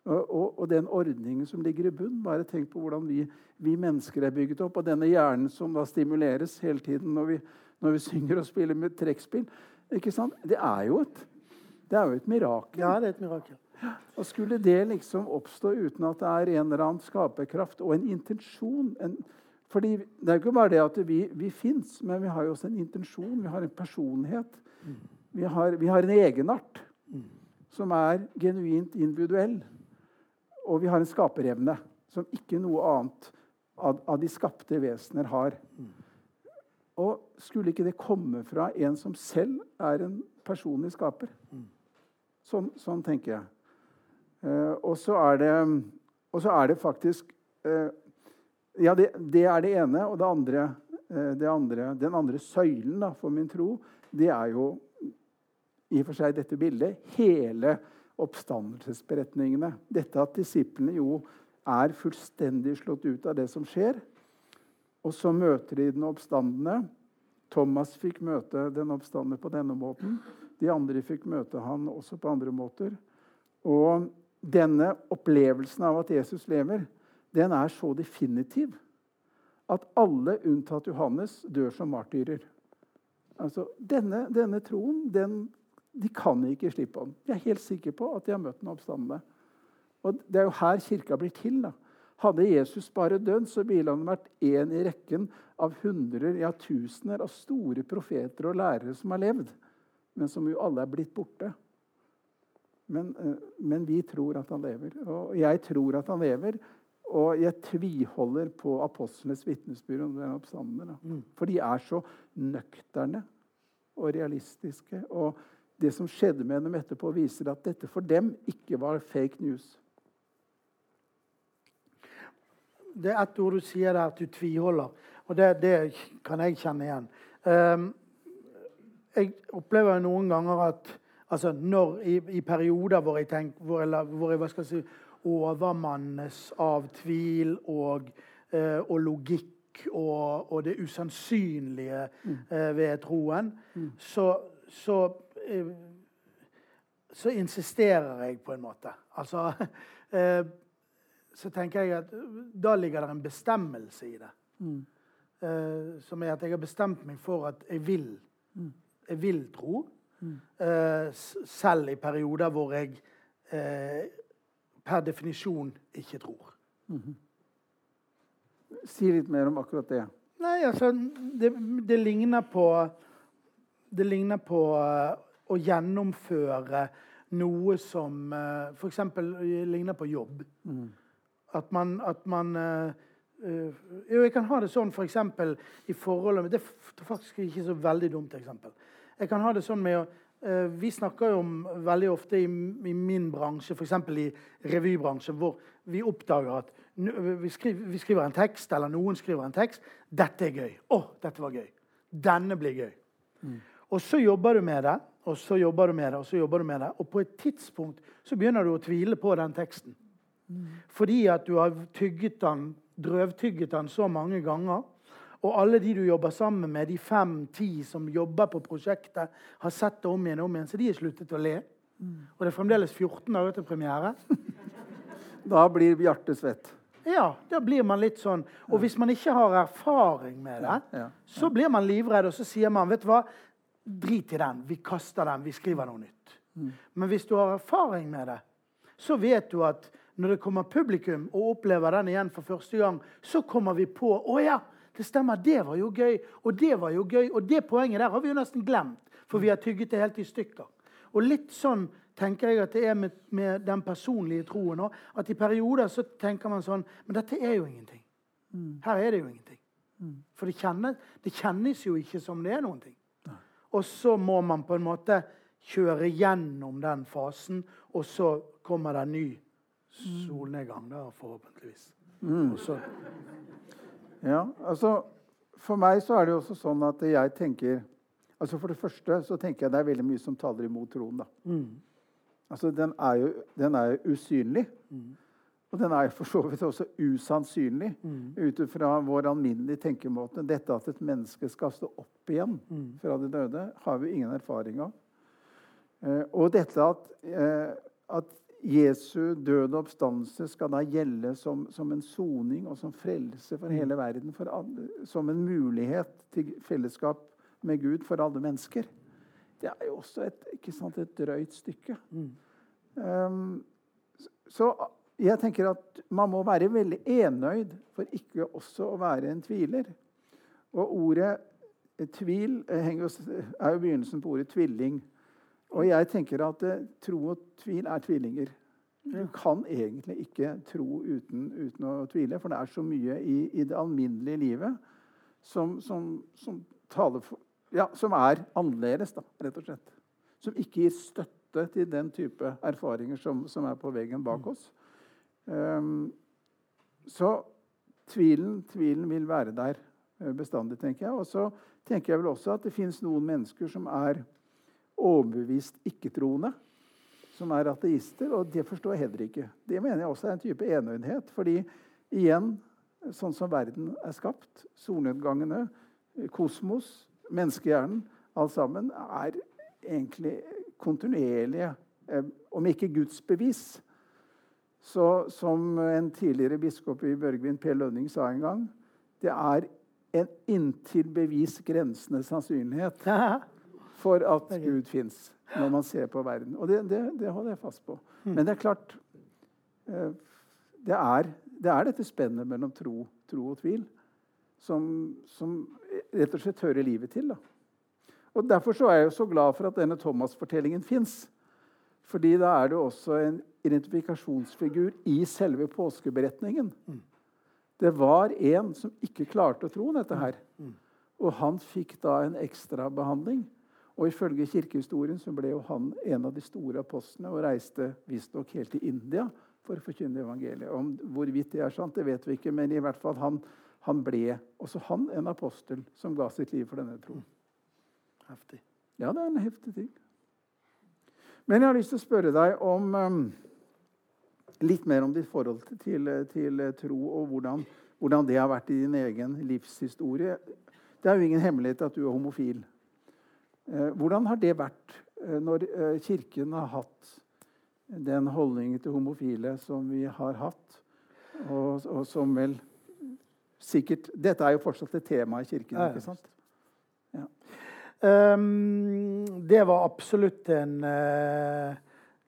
Og, og, den ordningen som ligger i bunn. Bare tenk på hvordan vi, vi mennesker er bygget opp. Og denne hjernen som da stimuleres hele tiden når vi, når vi synger og spiller med trekkspill. Ikke sant? Det er jo et, det er jo et mirakel. ja, det er et mirakel. Og skulle det liksom oppstå uten at det er en eller annen skaperkraft og en intensjon en, fordi Det er jo ikke bare det at vi, vi fins, men vi har jo også en intensjon. Vi har en personlighet. Vi har, vi har en egenart som er genuint individuell. Og vi har en skaperevne som ikke noe annet av, av de skapte vesener har. Og skulle ikke det komme fra en som selv er en personlig skaper? Sånn, sånn tenker jeg. Eh, og, så det, og så er det faktisk eh, Ja, det, det, er det ene. Og det andre, eh, det andre, den andre søylen da, for min tro, det er jo i og for seg dette bildet hele oppstandelsesberetningene. Dette at disiplene jo er fullstendig slått ut av det som skjer. Og så møter de den oppstandende. Thomas fikk møte den oppstandende på denne måten. De andre fikk møte han også på andre måter. Og denne opplevelsen av at Jesus lever, den er så definitiv at alle unntatt Johannes dør som martyrer. Altså, denne, denne troen den, de kan ikke slippe ham. Jeg er helt sikker på at de har møtt den oppstandende. Og Det er jo her kirka blir til. da. Hadde Jesus bare dødd, så ville han vært én i rekken av hundrer, ja tusener av store profeter og lærere som har levd, men som jo alle er blitt borte. Men, eh, men, vi tror at han lever. Og jeg tror at han lever. Og jeg tviholder på apostlenes vitnesbyrd om den oppstandende. Mm. For de er så nøkterne og realistiske. Og det som skjedde med dem etterpå, viser at dette for dem ikke var fake news. Det er ett ord du sier der, at du tviholder. Og det, det kan jeg kjenne igjen. Um, jeg opplever noen ganger at Altså når, i, i, perioder hvor jeg, tenk, hvor jeg, hvor jeg si, overmannes av tvil og, eh, og logikk og, og, det usannsynlige mm. eh, ved troen, mm. så, så, så, insisterer jeg på en måte. Altså eh, Så tenker jeg at da ligger det en bestemmelse i det. Mm. Eh, som er at jeg har bestemt meg for at jeg vil, mm. jeg vil tro. Mm. selv i perioder hvor jeg per definisjon ikke tror. Mm -hmm. Si litt mer om akkurat det. Nei, altså Det, det ligner på Det ligner på å gjennomføre noe som uh, f.eks. ligner på jobb. Mm. At man, at man jo, jeg kan ha det sånn f.eks. For i forholdet Det er faktisk ikke så veldig dumt eksempel. Jeg kan ha det sånn med å uh, Vi snakker jo om veldig ofte i, i min bransje, f.eks. i revybransjen, hvor vi oppdager at vi skriver, vi skriver, en tekst, eller noen skriver en tekst. 'Dette er gøy.' 'Å, dette var gøy.' Denne blir gøy. Mm. Og så jobber du med det, og så jobber du med det, og så jobber du med det. Og på et tidspunkt så begynner du å tvile på den teksten. Fordi at du har tygget den, drøvtygget den så mange ganger og alle de du jobber sammen med, de fem-ti som jobber på prosjektet, har sett det om igjen og om igjen, så de har sluttet å le. Og det er fremdeles 14 dager til premiere. da blir Bjarte svett. Ja, da blir man litt sånn. Og hvis man ikke har erfaring med det, så blir man livredd, og så sier man vet du hva, drit i den, vi kaster den, vi skriver noe nytt. Mm. Men hvis du har erfaring med det, så vet du at når det kommer publikum og opplever den igjen for første gang, så kommer vi på å ja, det stemmer, det var jo gøy, og det var jo gøy. Og det poenget der har vi jo nesten glemt, for vi har tygget det helt i stykker. Og litt sånn tenker jeg at det er med, med den personlige troen òg. At i perioder så tenker man sånn Men dette er jo ingenting. Mm. Her er det jo ingenting. Mm. For det kjennes, det kjennes, jo ikke som det er noen ting. Og så må man på en måte kjøre gjennom den fasen, og så kommer det en ny solnedgang, da, forhåpentligvis. Mm. Ja, altså For meg så er det jo også sånn at jeg tenker altså For det første så tenker jeg det er veldig mye som taler imot troen. da. Mm. Altså Den er jo, den er jo usynlig. Mm. Og den er for så vidt også usannsynlig mm. ut fra vår alminnelige tenkemåte. Dette at et menneske skal stå opp igjen mm. fra de døde, har vi ingen erfaring av. Eh, og dette at, eh, at Jesu døde oppstandelse skal da gjelde som, som en soning og som frelse for hele verden. For alle, som en mulighet til fellesskap med Gud for alle mennesker. Det er jo også et, sant, et drøyt stykke. Mm. Um, så jeg tenker at man må være veldig enøyd for ikke også å være en tviler. Og ordet tvil er jo begynnelsen på ordet tvilling. Og jeg tenker at eh, tro og tvil er tvillinger. Du kan egentlig ikke tro uten, uten, å tvile, for det er så mye i, i det alminnelige livet som, som, som, for, ja, som er annerledes, da, rett og slett. Som ikke gir støtte til den type erfaringer som, som er på veggen bak oss. Um, så tvilen, tvilen vil være der eh, bestandig, tenker jeg. Og så tenker jeg vel også at det fins noen mennesker som er overbevist ikke-troende. som er ateister, og det forstår jeg heller ikke. Det mener jeg også er en type enøydhet. Fordi igjen, sånn som verden er skapt, solnedgangene, kosmos, menneskehjernen, alt sammen, er egentlig kontinuerlige, eh, om ikke Guds bevis. Så som en tidligere biskop i Børgvin, Per Lønning, sa en gang Det er en inntil bevis grensende sannsynlighet for at Gud fins når man ser på verden. Og det, det, det holder jeg fast på. Mm. Men det er klart eh, det er, det er dette spennet mellom tro, tro og tvil som, som, rett og slett hører livet til. Da. Og Derfor så er jeg så glad for at denne Thomas-fortellingen fins. Fordi da er det også en identifikasjonsfigur i selve påskeberetningen. Mm. Det var en som ikke klarte å tro dette her. Mm. Og han fikk da en ekstra behandling. Og ifølge kirkehistorien så ble jo han en av de store apostlene og reiste visstnok helt til India for å forkynne evangeliet. Om hvorvidt det er sant, det vet vi ikke, men i hvert fall han, han ble også han en apostel som ga sitt liv for denne troen. Heftig. Ja, det er en heftig ting. Men jeg har lyst til å spørre deg om um, litt mer om ditt forhold til, til tro, og hvordan, hvordan, det har vært i din egen livshistorie. Det er jo ingen hemmelighet at du er homofil. Eh, hvordan har det vært eh, når eh, Kirken har hatt den holdningen til homofile som vi har hatt, og, og som vel sikkert Dette er jo fortsatt et tema i Kirken, ikke sant? Um, det var absolutt en uh,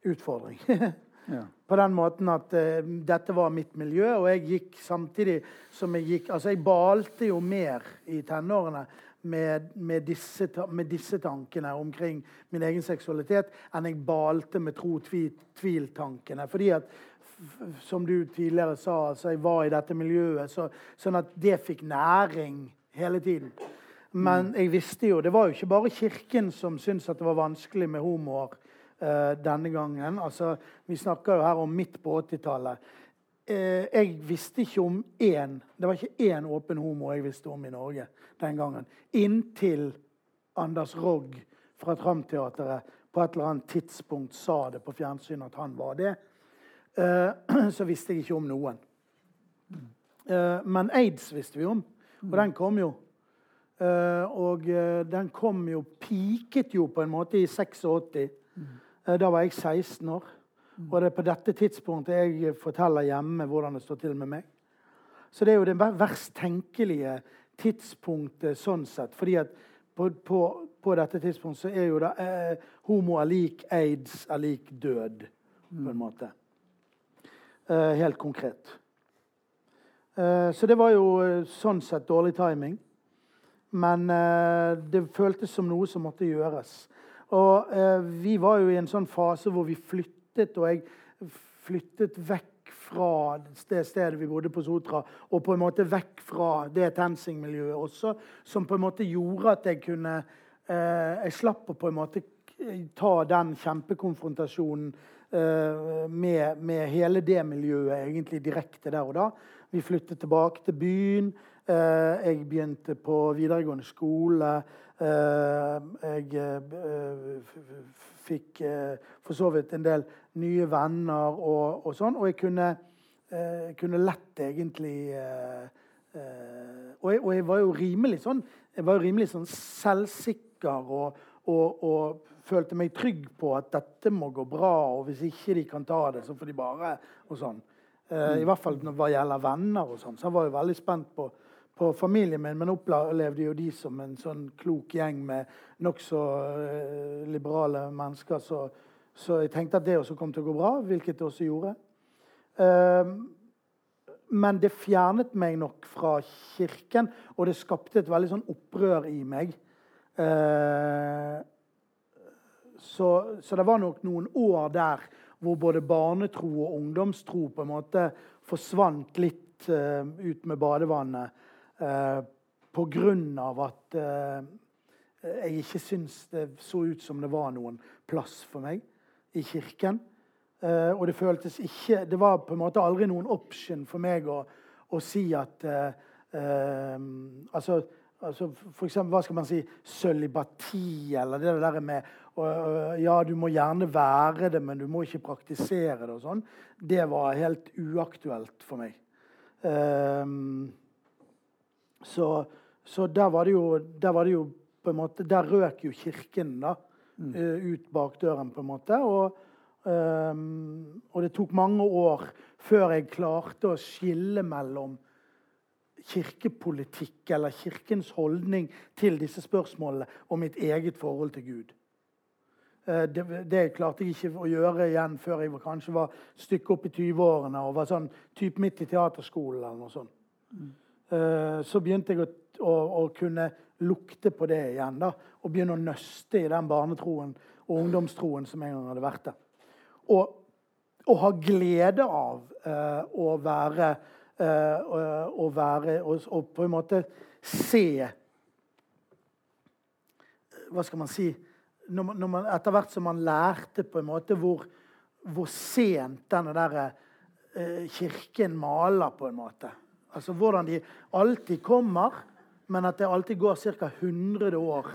utfordring. ja. På den måten at uh, dette var mitt miljø, og jeg gikk samtidig som jeg gikk Altså, jeg balte jo mer i tenårene med, med, disse, med, disse, tankene omkring min egen seksualitet enn jeg balte med tro-tvil-tankene. Fordi at, som du tidligere sa, altså jeg var i dette miljøet, så, sånn at det fikk næring hele tiden. Men jeg visste jo, det var jo ikke bare Kirken som syntes at det var vanskelig med homoer uh, denne gangen. Altså, vi snakker jo her om midt på 80-tallet. Eh, jeg visste ikke om én Det var ikke én åpen homo jeg visste om i Norge den gangen. Inntil Anders Rogg fra Tramteatret på et eller annet tidspunkt sa det på fjernsyn at han var det. Eh, så visste jeg ikke om noen. Eh, men aids visste vi om, og den kom jo. Og den kom jo Piket jo på en måte i 86. Da var jeg 16 år. Og det er på dette tidspunktet jeg forteller hjemme hvordan det står til med meg. Så det er jo det verst tenkelige tidspunktet sånn sett. fordi at på, på, på dette tidspunktet så er jo det eh, homo er lik aids er lik død, på en måte. Eh, helt konkret. Eh, så det var jo eh, sånn sett dårlig timing. Men eh, det føltes som noe som måtte gjøres. Og eh, vi var jo i en sånn fase hvor vi flyttet og jeg flyttet vekk fra det stedet vi bodde på Sotra, og på en måte vekk fra det TenSing-miljøet også, som på en måte gjorde at jeg kunne eh, Jeg slapp å på en måte ta den kjempekonfrontasjonen eh, med, med, hele det miljøet egentlig direkte der og da. Vi flyttet tilbake til byen. Eh, jeg begynte på videregående skole. Eh, jeg eh, fikk for så vidt en del nye venner og, og sånn. Og jeg kunne, kunne lett egentlig og jeg, og, jeg, var jo rimelig sånn jeg var jo rimelig sånn selvsikker og, og, og, følte meg trygg på at dette må gå bra, og hvis ikke de kan ta det, så får de bare og sånn. I hvert fall når det gjelder venner. og sånn. Så jeg var jo veldig spent på på familien min, men opplevde jo de som en sånn klok gjeng med nokså uh, liberale mennesker. Så, så, jeg tenkte at det også kom til å gå bra, hvilket det også gjorde. Uh, men det fjernet meg nok fra kirken, og det skapte et veldig sånn opprør i meg. Uh, så, så, det var nok noen år der hvor både barnetro og ungdomstro på en måte forsvant litt ut med badevannet. Eh, av at eh, jeg ikke syns det så ut som det var noen plass for meg i kirken. Eh, og det føltes ikke Det var på en måte aldri noen option for meg å, å si at Altså altså for eksempel, hva skal man si, sølibati, eller det der med og, Ja, du må gjerne være det, men du må ikke praktisere det og sånn. Det var helt uaktuelt for meg. Um, så, så der, var jo, der var det jo på en måte Der røk jo kirken da, mm. uh, ut bakdøren, på en måte. Og, um, og det tok mange år før jeg klarte å skille mellom kirkepolitikk eller kirkens holdning til disse spørsmålene og mitt eget forhold til Gud. Eh, det, det, klarte jeg ikke å gjøre igjen før jeg var, kanskje var stykke opp i 20-årene og var sånn typ midt i teaterskolen. eller noe sånt. Mm. Så begynte jeg å, å, å, kunne lukte på det igjen. da, Og begynne å nøste i den barnetroen og ungdomstroen som en gang hadde vært der. Og, og ha glede av uh, å være uh, å være og, og, på en måte se Hva skal man si når når man, Etter hvert som man lærte på en måte hvor, hvor sent denne der, uh, kirken maler, på en måte. Altså hvordan de alltid kommer, men at det alltid går ca. 100 år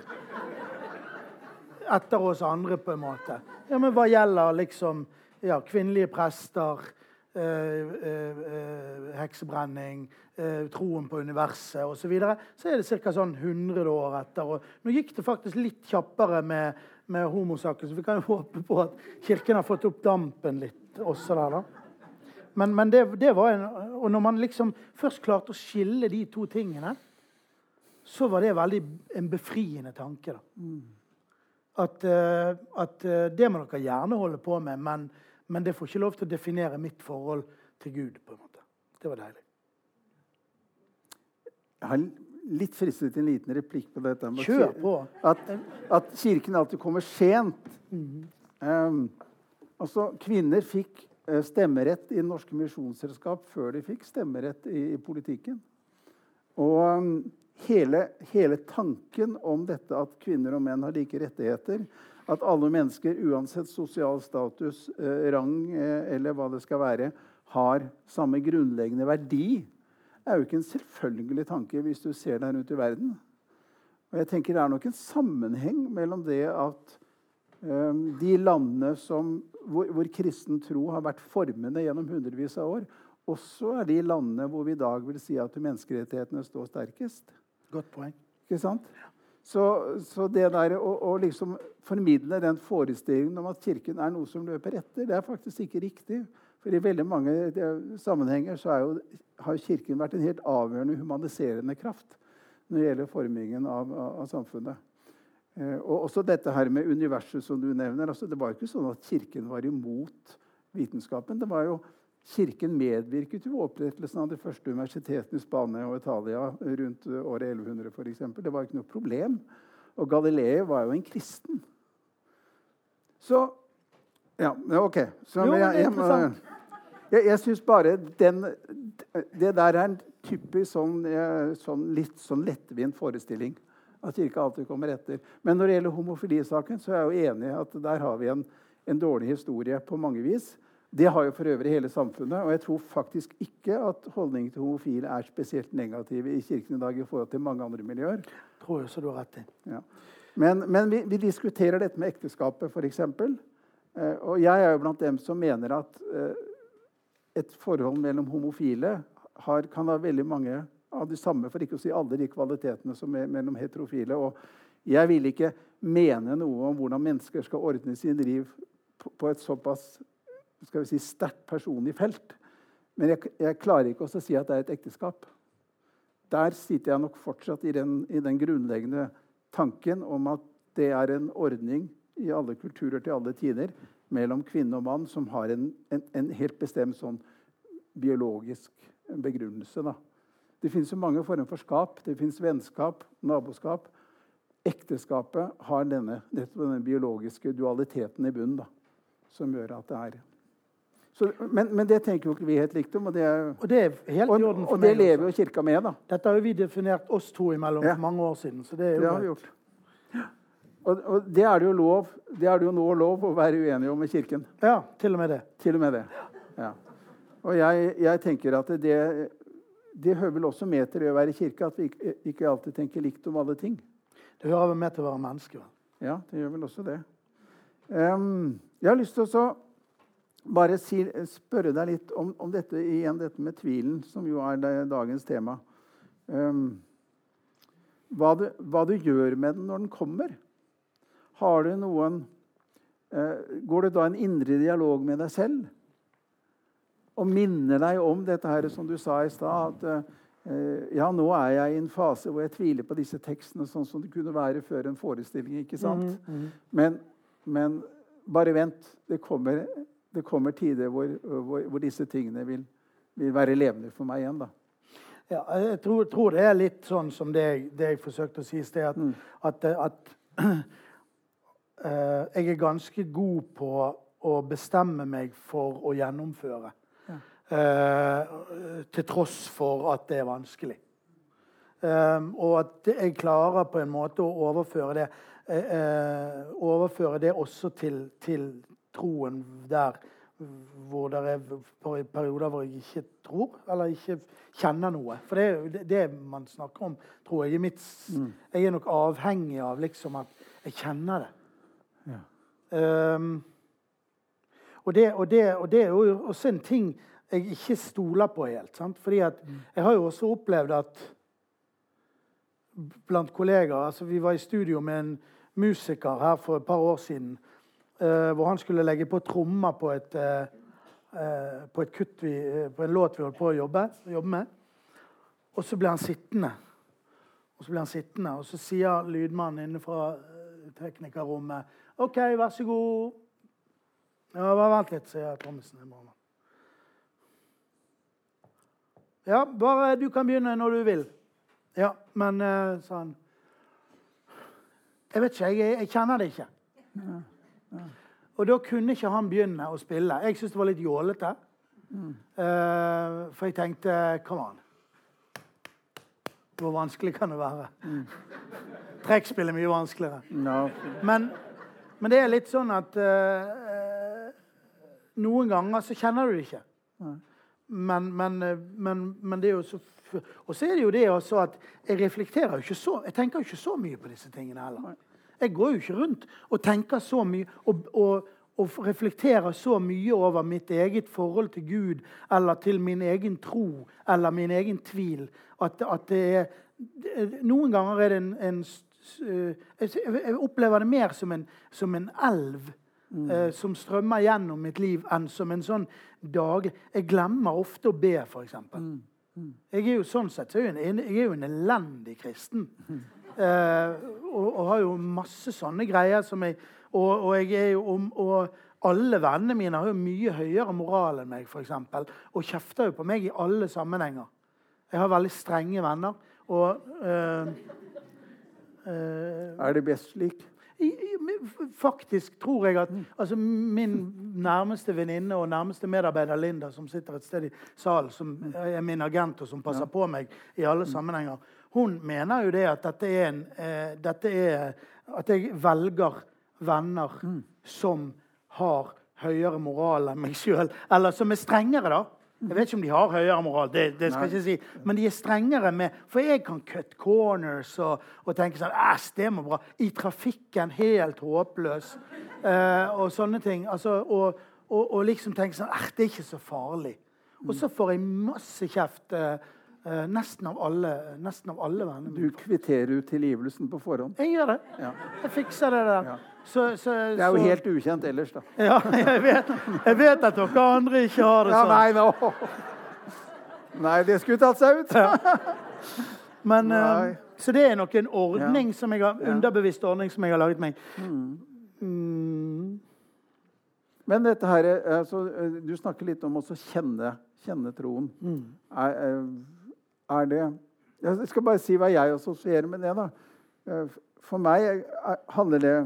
etter oss andre, på en måte. Ja, men Hva gjelder liksom ja, kvinnelige prester, eh, eh, heksebrenning, troen på universet osv., så, videre, så er det ca. Sånn 100 år etter. Og nå gikk det faktisk litt kjappere med, med homosaken, så vi kan jo håpe på at Kirken har fått opp dampen litt også der. da. Men, men det, det, var en, og når man liksom først klarte å skille de to tingene, så var det veldig en befriende tanke. da. Mm. At, at, det må dere gjerne holde på med, men men det får ikke lov til å definere mitt forhold til Gud. på en måte. Det var deilig. Jeg har litt fristet en liten replikk på dette. Kjør på. At, at Kirken alltid kommer sent. Mm um, altså, Kvinner fikk stemmerett i norske misjonsselskap før de fikk stemmerett i, i politikken. Og um, hele, hele tanken om dette at kvinner og menn har like rettigheter, at alle mennesker, uansett sosial status, eh, rang eh, eller hva det skal være, har samme grunnleggende verdi, er jo ikke en selvfølgelig tanke hvis du ser deg rundt i verden. Og jeg tenker Det er nok en sammenheng mellom det at de landene som, hvor, hvor, kristen tro har vært formende gjennom hundrevis av år, også er de landene hvor vi i dag vil si at menneskerettighetene står sterkest. Godt poeng. Ikke sant? Så, så, det der å, å liksom formidle den forestillingen om at Kirken er noe som løper etter, det er faktisk ikke riktig. For i veldig mange sammenhenger så jo, har Kirken vært en helt avgjørende humaniserende kraft når det gjelder formingen av, av, av samfunnet. Eh, og også dette her med universet som du nevner. Altså, det var jo ikke sånn at Kirken var imot vitenskapen. Det var jo Kirken medvirket jo opprettelsen av de første universitetene i Spania og Italia rundt året 1100 f.eks. Det var ikke noe problem. Og Galilei var jo en kristen. Så Ja, OK. Så, jo, jeg, jeg, jeg, jeg syns bare den, Det der er en typisk sånn, sånn litt sånn lettvint forestilling. At kirka alltid kommer etter. Men når det gjelder homofilisaken, så er jeg jo enig i at der har vi en, en dårlig historie på mange vis. Det har jo for øvrig hele samfunnet. Og jeg tror faktisk ikke at holdningen til homofile er spesielt negative i kirken i dag i forhold til mange andre miljøer. Tror jeg så du har rett i. Ja. Men, men vi, vi, diskuterer dette med ekteskapet, f.eks. Eh, og jeg er jo blant dem som mener at eh, et forhold mellom homofile har, kan ha veldig mange av de samme, for ikke å si alle de kvalitetene som er mellom heterofile. Og jeg vil ikke mene noe om hvordan mennesker skal ordne sin liv på, et såpass skal vi si, sterkt personlig felt. Men jeg, jeg, klarer ikke også å si at det er et ekteskap. Der sitter jeg nok fortsatt i den, i den, grunnleggende tanken om at det er en ordning i alle kulturer til alle tider mellom kvinne og mann som har en, en, en helt bestemt sånn biologisk begrunnelse. Da. Det finnes jo mange former for skap. Det fins vennskap, naboskap. Ekteskapet har denne, denne biologiske dualiteten i bunnen da, som gjør at det er så, men, men, det tenker jo ikke vi helt likt om. Og det, og det er og, og, og det lever jo Kirka med. da. Dette har jo vi definert oss to imellom ja. for mange år siden. så Det er jo det har vi gjort. Og, og, det er det jo lov det er det jo nå lov å være uenige om i Kirken. Ja, til og med det. Til og med det. Ja. Og jeg, jeg tenker at det, det hører vel også med til det å være i kirke at vi ikke, ikke alltid tenker likt om alle ting. Det hører vel med til å være menneske. Ja, det gjør vel også det. Um, jeg har lyst til å bare si, spørre deg litt om, om, dette igjen, dette med tvilen, som jo er dagens tema. Um, hva, du, hva, du, gjør med den når den kommer. Har du noen uh, Går det da en indre dialog med deg selv? Og minner deg om dette her som du sa i stad, at uh, ja, nå er jeg i en fase hvor jeg tviler på disse tekstene, sånn som det kunne være før en forestilling. ikke sant? Mm, mm. Men, men, bare vent. Det kommer, det kommer tider hvor, hvor, hvor, disse tingene vil, vil være levende for meg igjen. da. Ja, jeg tror, tror, det er litt sånn som det, det jeg forsøkte å si i sted. At, mm. at, at uh, jeg er ganske god på å bestemme meg for å gjennomføre. Uh, til tross for at det er vanskelig. Um, og at jeg klarer på en måte å overføre det, uh, overføre det også til, til troen der hvor det er perioder hvor jeg ikke tror eller ikke kjenner noe. For det er jo det man snakker om, tror jeg. Mitt, mm. Jeg er nok avhengig av liksom at jeg kjenner det. Ja. Um, og, det, og, det, og det er jo også en ting jeg ikke stoler på helt. Sant? Fordi at jeg har jo også opplevd at blant kollegaer altså Vi var i studio med en musiker her for et par år siden Uh, hvor han skulle legge på trommer på et, uh, uh, på et kutt vi, på en låt vi holdt på å jobbe, jobbe, med. Og så ble han sittende. Og så ble han sittende, og så sier lydmannen inne fra teknikerrommet OK, vær så god. Ja, bare vent litt, sier trommisen. Ja, bare du kan begynne når du vil. Ja, men sa han Jeg vet ikke, jeg, jeg kjenner det ikke. Ja. Og da kunne ikke han begynne å spille. Jeg syntes det var litt jålete. Mm. Uh, for jeg tenkte Come on. Hvor vanskelig kan det være? Mm. Trekkspill er mye vanskeligere. No. Men, men, det er litt sånn at uh, noen ganger så kjenner du det ikke. Men, men, men, men, det er jo så Og så er det jo det også at jeg reflekterer jo ikke så Jeg tenker jo ikke så mye på disse tingene heller. Jeg går jo ikke rundt og tenker så mye og, og, og, reflekterer så mye over mitt eget forhold til Gud eller til min egen tro eller min egen tvil at, at det er Noen ganger er det en, en Jeg opplever det mer som en, som en elv. Mm. Eh, som strømmer gjennom mitt liv, enn som en sånn dag Jeg glemmer ofte å be, f.eks. Mm. Mm. Jeg er jo sånn sett så er jeg, en, jeg er jo en elendig kristen. Mm. Eh, og, og, har jo masse sånne greier som jeg Og, og jeg er jo og, alle vennene mine har jo mye høyere moral enn meg, for eksempel, og kjefter jo på meg i alle sammenhenger. Jeg har veldig strenge venner. Og øh, øh, Er det best slik? Faktisk tror jeg at altså, min nærmeste venninne og nærmeste medarbeider Linda, som sitter et sted i salen, som er min agent og som passer på meg i alle sammenhenger, hun mener jo det at dette er, en, eh, dette er At jeg velger venner mm. som har høyere moral enn meg sjøl. Eller som er strengere, da. Jeg vet ikke om de har høyere moral, det, det skal jeg ikke si. men de er strengere med For jeg kan cut corners og, og tenke sånn Æsj, det må bra. I trafikken helt håpløs. Eh, og sånne ting. Altså, og, og, og, liksom tenke sånn Æsj, det er ikke så farlig. Og så får jeg masse kjeft. Eh, Uh, nesten, av alle, nesten av alle vennene Du kvitterer ut tilgivelsen på forhånd? Jeg gjør det. Ja. Jeg fikser det der. Ja. Så, så, det er jo så... helt ukjent ellers, da. Ja, jeg vet, jeg vet, at dere andre ikke har det sånn. nei, no. nei, det skulle tatt seg ut. Men, eh, så det er nok en ordning som jeg har, underbevisst ordning som jeg har laget meg. Mm. Mm. Men dette her, altså, du snakker litt om å kjenne, kjenne troen. Mm. Er, er det Jeg skal bare si hva jeg assosierer med det. da. Eh, for meg handler det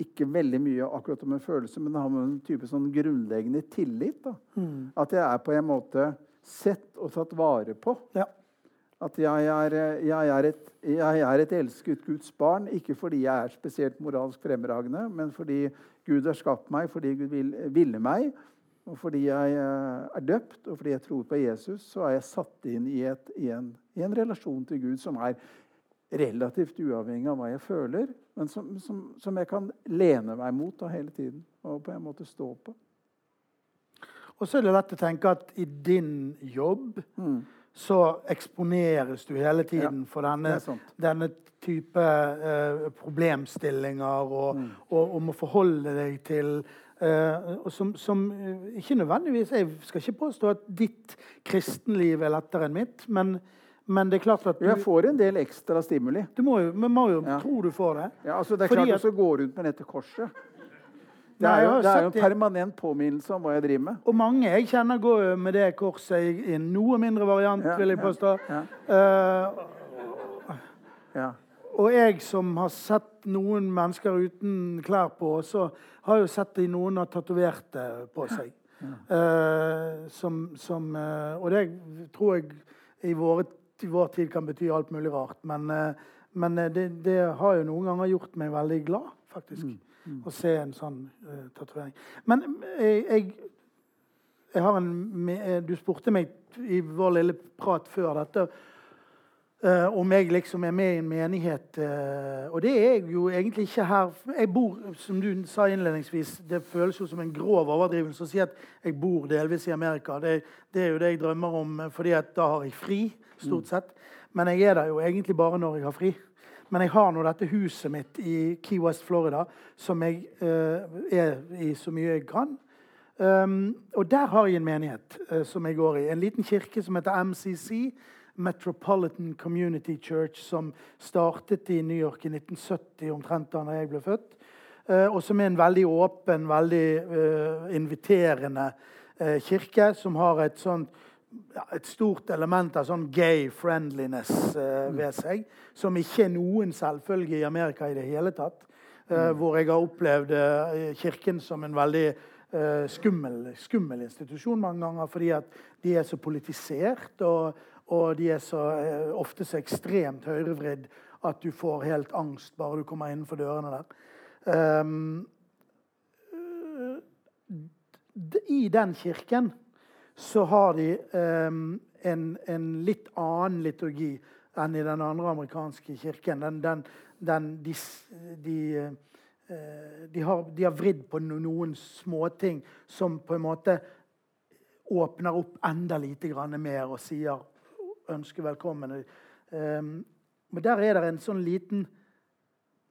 ikke veldig mye akkurat om en følelse, men det har med en type sånn grunnleggende tillit. Mm. At jeg er på en måte sett og tatt vare på. Ja. At jeg er, jeg, er et, jeg er, et, elsket Guds barn, ikke fordi jeg er spesielt moralsk fremragende, men fordi Gud har skapt meg, fordi Gud vil, ville meg. Og fordi jeg eh, er døpt, og fordi jeg tror på Jesus, så er jeg satt inn i, et, i, en, i en, relasjon til Gud som er relativt uavhengig av hva jeg føler, men som, som, som jeg kan lene meg mot da, hele tiden og på en måte stå på. Og så er det lett å tenke at i din jobb mm. så eksponeres du hele tiden ja, for denne, denne type eh, problemstillinger og, mm. og, og, må forholde deg til Uh, som, som uh, ikke nødvendigvis Jeg skal ikke påstå at ditt kristenliv er lettere enn mitt, men, men det er klart at du Jeg får en del ekstra stimuli. Du må jo, må jo ja. tro du får det. Ja, altså Det er Fordi klart at, å gå rundt med dette korset. Det er, jo, det er jo en permanent påminnelse om hva jeg driver med. Og mange jeg kjenner går med det korset i en noe mindre variant, ja, vil jeg påstå. Ja, uh, ja. Og jeg som har sett noen mennesker uten klær på, så har jeg jo sett de noen har tatovert det på seg. Uh, som, som, uh, og det tror jeg i, våre, i, vår tid kan bety alt mulig rart. Men, uh, men det, det, har jo noen ganger gjort meg veldig glad, faktisk. Mm. Mm. Å se en sånn tatovering. Men jeg, jeg, jeg, har en Du spurte meg i vår lille prat før dette Uh, om jeg liksom er med i en menighet. Uh, og det er jeg jo egentlig ikke her. Jeg bor, som du sa innledningsvis, det føles jo som en grov overdrivelse å si at jeg bor delvis i Amerika. Det, det, er jo det jeg drømmer om, eh, fordi at da har jeg fri, stort sett. Men jeg er der jo egentlig bare når jeg har fri. Men jeg har nå dette huset mitt i Key West, Florida, som jeg uh, er i så mye jeg kan. Um, og der har jeg en menighet som jeg går i. En liten kirke som heter MCC Metropolitan Community Church, som startet i New York i 1970, omtrent da jeg ble født. Eh, og som er en veldig åpen, veldig uh, inviterende uh, kirke, som har et, sånt, ja, et stort element av sånn gay friendliness uh, ved seg. Som ikke er noen selvfølge i Amerika i det hele tatt. Mm. Hvor jeg har opplevd Kirken som en veldig skummel, skummel, institusjon mange ganger fordi at de er så politisert. og og de er så, eh, ofte så ekstremt høyrevridd at du får helt angst bare du kommer innenfor dørene der. Um, I den kirken så har de um, en, en, litt annen liturgi enn i den andre amerikanske kirken. Den, den, den, de, de, uh, de, har, de har vridd på noen småting som på en måte åpner opp enda lite grann mer og sier ønske velkommen. Um, men der er det en sånn liten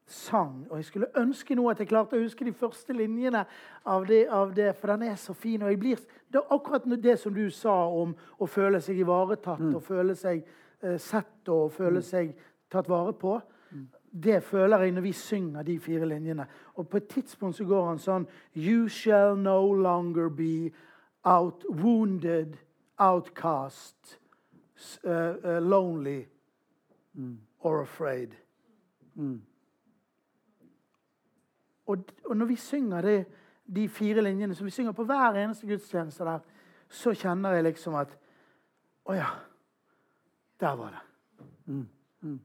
sang. Og jeg skulle ønske nå at jeg klarte å huske de første linjene av det, av det for den er så fin. og jeg blir, det er Akkurat det som du sa om å føle seg ivaretatt mm. og føle seg uh, sett og føle mm. seg tatt vare på, mm. det føler jeg når vi synger de fire linjene. Og på et tidspunkt så går han sånn You shall no longer be outwounded, outcast uh, lonely mm. or afraid. Mm. Og, og, når vi synger det, de fire linjene som vi synger på hver eneste gudstjeneste der, så kjenner jeg liksom at Å ja. Der var det. Mm. mm.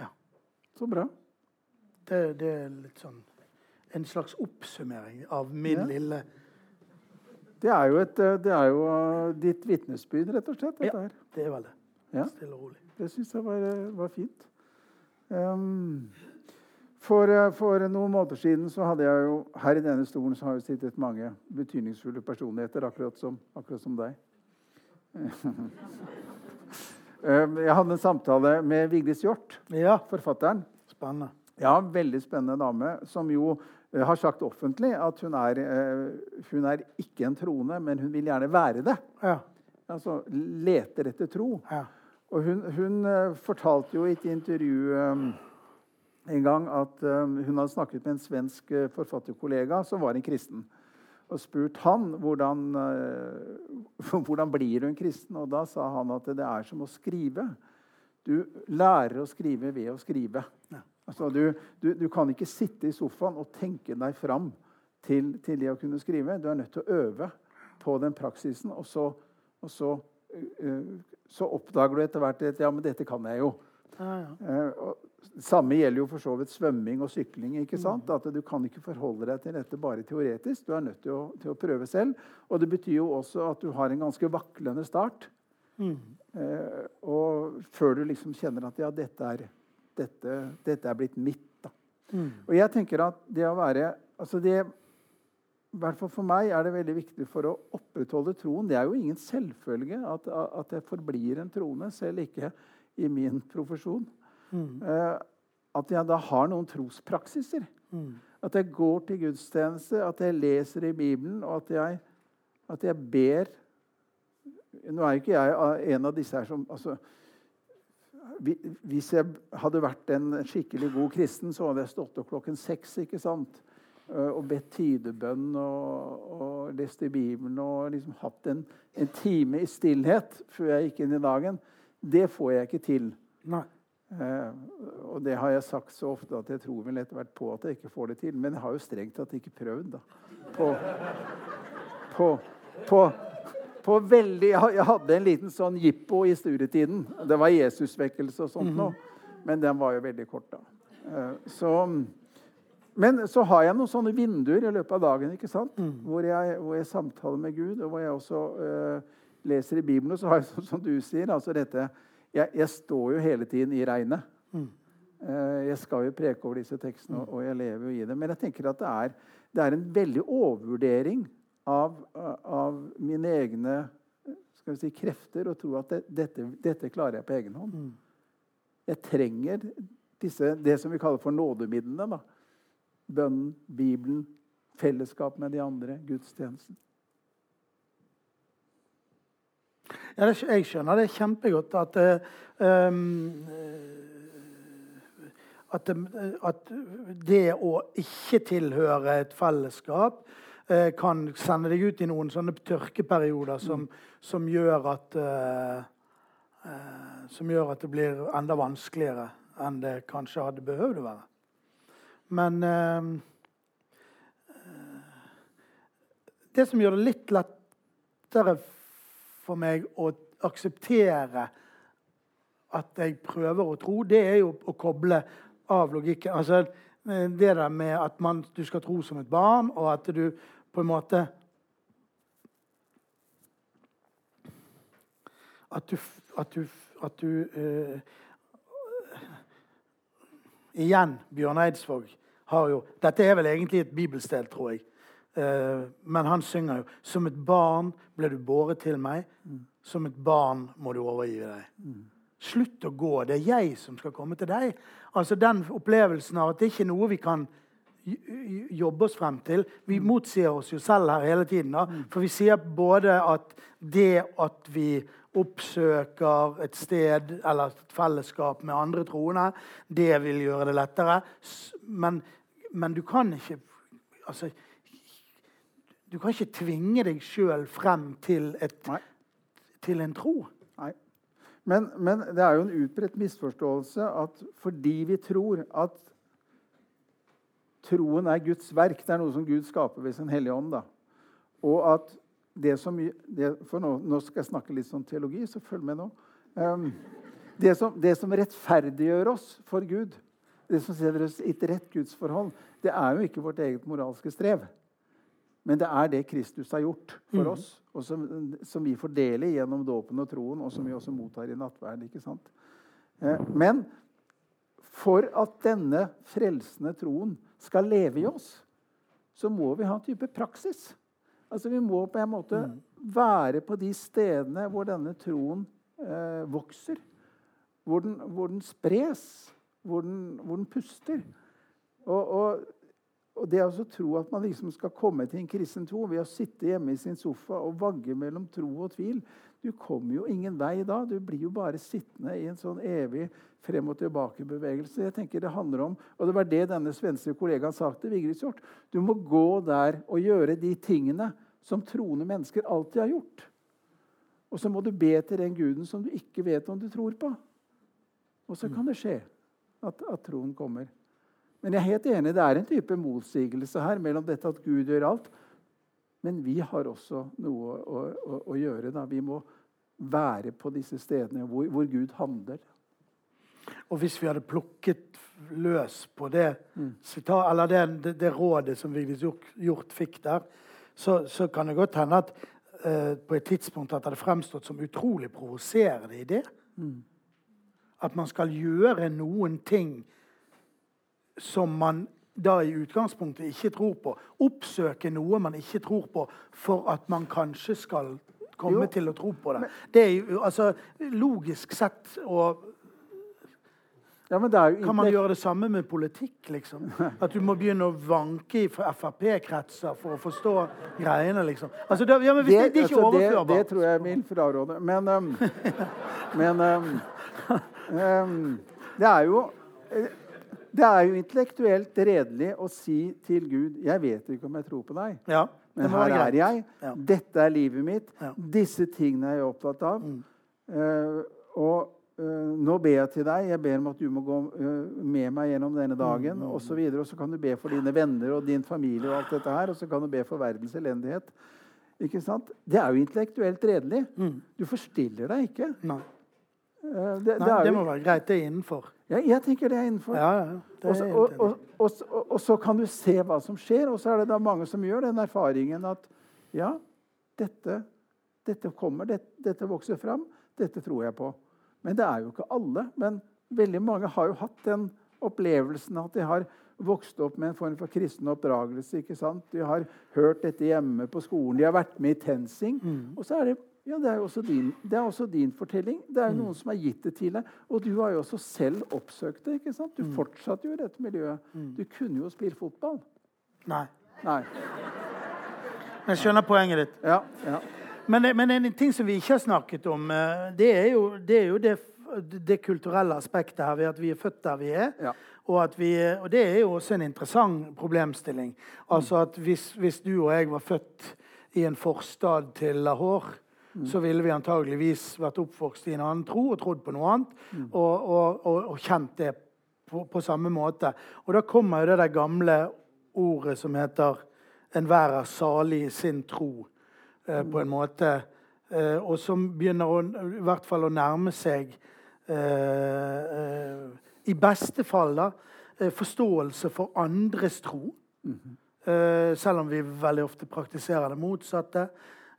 Ja. Så bra. Det, det, er litt sånn en slags oppsummering av min ja. lille det er jo, et, eh, det er jo eh, ditt vitnesbyrd, rett og slett. ja, det vel det. Ja. Stille og rolig. Det syns jeg var, eh, var fint. Um, for, for, noen måneder siden så hadde jeg jo her i denne stolen så har jo sittet mange betydningsfulle personligheter, akkurat som, akkurat som deg. Ehm, jeg hadde en samtale med Vigdis Hjorth, ja. forfatteren. Spennende. Ja, Veldig spennende dame, som jo har sagt offentlig at hun er, eh, hun er ikke en troende, men hun vil gjerne være det. Ja. Altså leter etter tro. Ja. Og hun, hun, eh, fortalte jo i et intervju en gang at hun hadde snakket med en svensk forfatterkollega som var en kristen. Og spurt han hvordan, hvordan blir hun kristen. Og da sa han at det er som å skrive. Du lærer å skrive ved å skrive. Ja. Altså, du, du, du, kan ikke sitte i sofaen og tenke deg fram til, til, det å kunne skrive. Du er nødt til å øve på den praksisen, og så, og så, uh, så oppdager du etter hvert at ja, men dette kan jeg jo. Ja, ja. Uh, samme gjelder jo for så vidt svømming og sykling. ikke sant? At Du kan ikke forholde deg til dette bare teoretisk. Du er nødt til å, til å prøve selv. Og det betyr jo også at du har en ganske vaklende start. Mm. Eh, og før du liksom kjenner at ja, dette er, dette, dette er blitt mitt. da. Mm. Og jeg tenker at det å være altså det, i hvert fall For meg er det veldig viktig for å opprettholde troen. Det er jo ingen selvfølge at, at jeg forblir en troende, selv ikke i min profesjon. Mm. Uh, at jeg da har noen trospraksiser. Mm. At jeg går til gudstjeneste, at jeg leser i Bibelen, og at jeg, at jeg ber Nå er ikke jeg en av disse her som altså, Hvis jeg hadde vært en skikkelig god kristen, så hadde jeg stått opp klokken seks ikke sant? Eh, og bedt tidebønn og, og lest i Bibelen og liksom hatt en, en, time i stillhet før jeg gikk inn i dagen. Det får jeg ikke til. Nei. Eh, og det har jeg sagt så ofte at jeg tror vel etter hvert på at jeg ikke får det til. Men jeg har jo strengt tatt ikke prøvd, da. På, på, på, på veldig Jeg hadde en liten sånn jippo i studietiden. Det var Jesusvekkelse og sånt noe. Men den var jo veldig kort, da. Eh, så, men så har jeg noen sånne vinduer i løpet av dagen ikke sant? Mm. Hvor, jeg, hvor, jeg, samtaler med Gud, og hvor jeg også uh, leser i Bibelen. Og så har jeg, sånn som du sier, altså dette jeg, jeg, står jo hele tiden i regnet. Mm. Eh, jeg skal jo preke over disse tekstene, og jeg lever jo i det. Men jeg tenker at det er, det er en veldig overvurdering av, av mine egne si, krefter og tro at det, dette, dette, klarer jeg på egen hånd. Mm. Jeg trenger disse, det som vi kaller for nådemidlene. Da. Bønnen, Bibelen, fellesskap med de andre, gudstjenesten. Ja, det, jeg skjønner det kjempegodt at um, at, at, det å ikke tilhøre et fellesskap uh, kan sende deg ut i noen sånne tørkeperioder som, som, gjør at eh, uh, Som gjør at det blir enda vanskeligere enn det kanskje hadde behøvd å være. Men ehm, det som gjør det litt lettere for meg å akseptere at jeg prøver å tro, det er jo å koble av logikken. Altså, det der med at man, du skal tro som et barn, og at du på en måte At du, at du, at du uh, Igjen, Bjørn Eidsvåg har jo Dette er vel egentlig et bibelsted, tror jeg. Uh, men han synger jo 'Som et barn ble du båret til meg'. Mm. 'Som et barn må du overgi deg'. Mm. Slutt å gå. Det er jeg som skal komme til deg. Altså Den opplevelsen av at det ikke er noe vi kan jobbe oss frem til. Vi mm. motsier oss jo selv her hele tiden. Da. Mm. For vi sier både at det at vi oppsøker et sted eller et fellesskap med andre troende, det vil gjøre det lettere. Men, men du kan ikke altså, du kan ikke tvinge deg sjøl frem til, et, til, en tro. Nei. Men, men, det er jo en utbredt misforståelse at fordi vi tror at troen er Guds verk, det er noe som Gud skaper ved sin Hellige Ånd, da. og at det som det, For nå, nå, skal jeg snakke litt sånn teologi, så følg med nå. Um, det, som, det som rettferdiggjør oss for Gud, det som setter oss i et rett gudsforhold, det er jo ikke vårt eget moralske strev. Men det er det Kristus har gjort for mm. oss, og som, som, vi fordeler gjennom dåpen og troen, og som vi også mottar i nattverd. ikke sant? Eh, men for at denne frelsende troen skal leve i oss, så må vi ha en type praksis. Altså Vi må på en måte mm. være på de stedene hvor denne troen eh, vokser. Hvor den, hvor den, spres, hvor den, hvor den puster. Og, og og det å tro at man liksom skal komme til en kristen tro ved å sitte hjemme i sin sofa og vagge mellom tro og tvil Du kommer jo ingen vei da. Du blir jo bare sittende i en sånn evig frem og tilbake-bevegelse. Jeg tenker Det handler om, og det var det denne svenske kollegaen sa til Vigris Hjort. Du må gå der og gjøre de tingene som troende mennesker alltid har gjort. Og så må du be til den guden som du ikke vet om du tror på. Og så kan det skje at, at troen kommer. Men jeg er helt enig, det er en type motsigelse her mellom dette at Gud gjør alt. Men vi har også noe å, å, å gjøre. Da. Vi må være på disse stedene hvor, hvor Gud handler. Og hvis vi hadde plukket løs på det, sitat, eller det, det, det rådet som Vigdis Hjort fikk der, så, så kan det godt hende at eh, på et tidspunkt at det hadde fremstått som utrolig provoserende i det. Mm. At man skal gjøre noen ting som man da i utgangspunktet ikke tror på. Oppsøke noe man ikke tror på, for at man kanskje skal komme Jo. til å tro på det. Det er jo altså logisk sett og Ja, er Kan man gjøre det samme med politikk? liksom? At du må begynne å vanke i Frp-kretser for å forstå greiene, liksom? Altså, det, ja, det, det er ikke altså, det, det tror jeg vil fraråde. Men, um, men um, um, det er jo eh, Det er jo intellektuelt redelig å si til Gud 'Jeg vet ikke om jeg tror på deg', Ja, men her er jeg. Ja. Dette er livet mitt. Ja. Disse tingene er jeg opptatt av. Mm. Uh, og uh, nå ber jeg til deg. Jeg ber om at du må gå uh, med meg gjennom denne dagen. Mm, Og så, videre. og så kan du be for dine venner og din familie, og alt dette her, og så kan du be for verdens elendighet. Ikke sant? Det er jo intellektuelt redelig. Du forstiller deg ikke. Nei, det, Nei, det er det må være greit. Det er innenfor. Ja, jeg tenker det er innenfor. Ja, ja. Det er så, og, og, og, og, så kan du se hva som skjer, og så er det da mange som gjør den erfaringen at ja, dette, dette kommer, dette, dette vokser fram, dette tror jeg på. Men det er jo ikke alle. Men veldig mange har jo hatt den opplevelsen at de har vokst opp med en form for kristen oppdragelse. ikke sant? De har hørt dette hjemme på skolen, de har vært med i TenSing. Og så er det ja, det er jo også din, det er også din fortelling. Det er jo noen som har gitt det til deg. Og du har jo også selv oppsøkt det. ikke sant? Du fortsatte jo i dette miljøet. Du kunne jo spille fotball. Nei. Nei. Men jeg skjønner poenget ditt. Ja, ja. Men, men en ting som vi ikke har snakket om, eh, det er jo det, er jo det, det kulturelle aspektet her ved at vi er født der vi er. Ja. Og, at vi, og det er jo også en interessant problemstilling. Altså at hvis, hvis du og jeg var født i en forstad til Lahore, så ville vi antageligvis vært oppvokst i en annen tro og trodd på noe annet. Og, og, og, og kjent det på, på samme måte. Og da kommer jo det der gamle ordet som heter 'enhver er salig i sin tro', eh, på en måte. Eh, og som begynner å, i hvert fall å nærme seg eh, eh, I beste fall da, eh, forståelse for andres tro. Eh, selv om vi veldig ofte praktiserer det motsatte.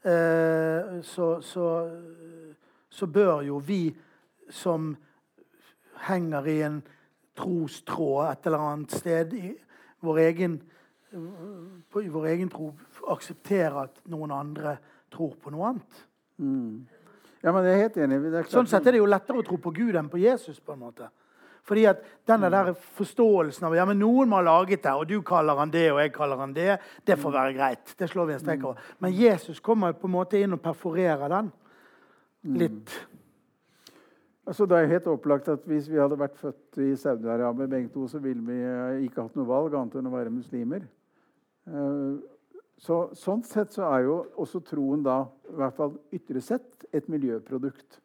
Eh, så, så, så bør jo vi som henger i en trostråd et eller annet sted i vår egen, i vår egen tro, akseptere at noen andre tror på noe annet. ja, men jeg er helt enig. Det er Sånn sett er det jo lettere å tro på Gud enn på Jesus. på en måte. Fordi at denne der forståelsen av ja, men noen må ha laget det, og du kaller han det, og jeg kaller han det, det får være greit. Det slår vi en strek over. Men Jesus kommer på en måte inn og perforerer den litt. Altså, det er helt opplagt at Hvis vi hadde vært født i Saudi-Arabia, begge to, så ville vi eh, ikke hatt noe valg annet enn å være muslimer. Eh, Så, sånn sett så er jo også troen da, i hvert fall ytre sett, et miljøprodukt.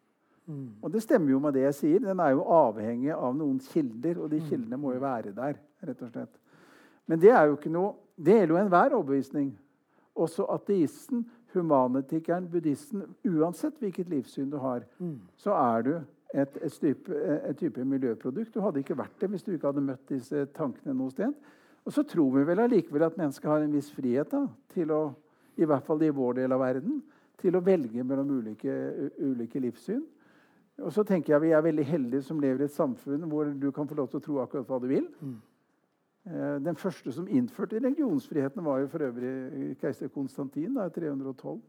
Og det stemmer jo med det jeg sier. Den er jo avhengig av noen kilder, og de kildene må jo være der. rett og slett. Men det er jo ikke noe, det gjelder jo enhver overbevisning. Også ateisten, humanetikeren, buddhisten. Uansett hvilket livssyn du har, så er du et, et, type, et type miljøprodukt. Du hadde ikke vært det hvis du ikke hadde møtt disse tankene noe sted. Og så tror vi vel allikevel at mennesket har en viss frihet da, til å, i hvert fall i vår del av verden, til å velge mellom ulike, ulike livssyn. Og så tenker jeg Vi er veldig heldige som lever i et samfunn hvor du kan få lov til å tro akkurat hva du vil. Mm. Den første som innførte religionsfriheten, var jo for øvrig keiser Konstantin da, i 312.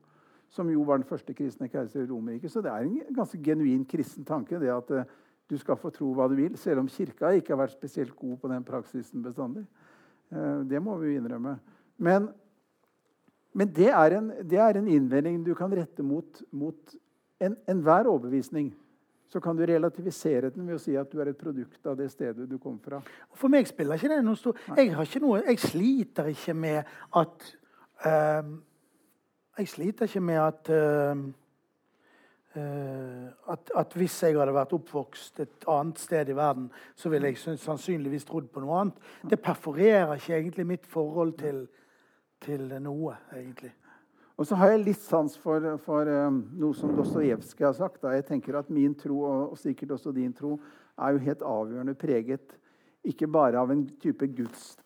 Som jo var den første kristne keiser i Romerriket. Så det er en ganske genuin kristen tanke. det at eh, du skal få tro hva du vil, selv om Kirka ikke har vært spesielt god på den praksisen bestandig. Eh, Det må vi jo innrømme. Men, men det, er en, det er en innvending du kan rette mot, mot en- enhver overbevisning. Så kan du relativisere den ved å si at du er et produkt av det stedet du kom fra. For meg spiller ikke det noe stor Jeg, har ikke noe, jeg sliter ikke med at ehm, Jeg sliter ikke med at eh, at, at hvis jeg hadde vært oppvokst et annet sted i verden, så ville jeg sannsynligvis trodd på noe annet. Det perforerer ikke egentlig mitt forhold til, til noe, egentlig. Og så har jeg litt sans for, for um, noe som Dostojevskij har sagt. Da. Jeg tenker at Min tro, og, sikkert også din tro, er jo helt avgjørende preget ikke bare av en type Guds,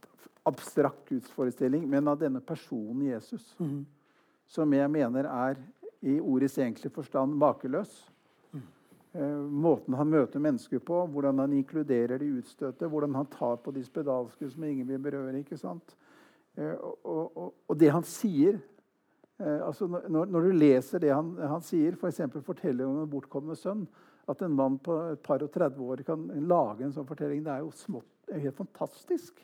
abstrakt gudsforestilling, men av denne personen Jesus. Mhm. Som jeg mener er i ordets egentlige forstand makeløs. Eh, måten han møter mennesker på, hvordan han inkluderer de utstøtte, hvordan han tar på de spedalske som ingen vil berøre. ikke sant? Eh, og, og, og det han sier eh, altså når, når, du leser det han, han sier, f.eks. For forteller om en bortkomne sønn At en mann på et par og 30 år kan lage en sånn fortelling, det er jo smått, er helt fantastisk.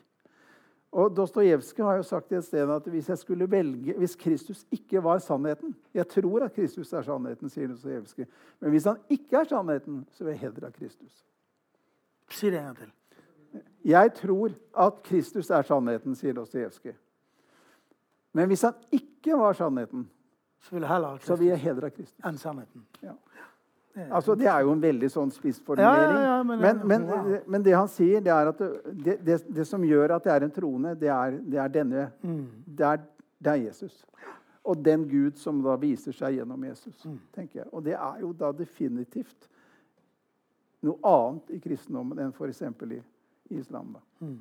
Og Dostojevskij har jo sagt et sted at hvis jeg skulle velge, hvis Kristus ikke var sannheten Jeg tror at Kristus er sannheten, sier Dostojevskij. Men hvis han ikke er sannheten, så vil jeg heller ha Kristus. Si det en gang til. Jeg tror at Kristus er sannheten, sier Dostojevskij. Men hvis han ikke var sannheten, Så vil jeg heller Kristus. enn sannheten. Ja. Altså, det er jo en veldig sånn spissformulering. Ja, ja, ja, men- men, men, wow. men det han sier, det er at det, det, det som gjør at det er en troende, det er, det er denne Mm. det, er, det er Jesus. Og den Gud som da viser seg gjennom Jesus. Mm. tenker jeg. Og det er jo da definitivt noe annet i kristendommen enn f.eks. i islam. da. Mm.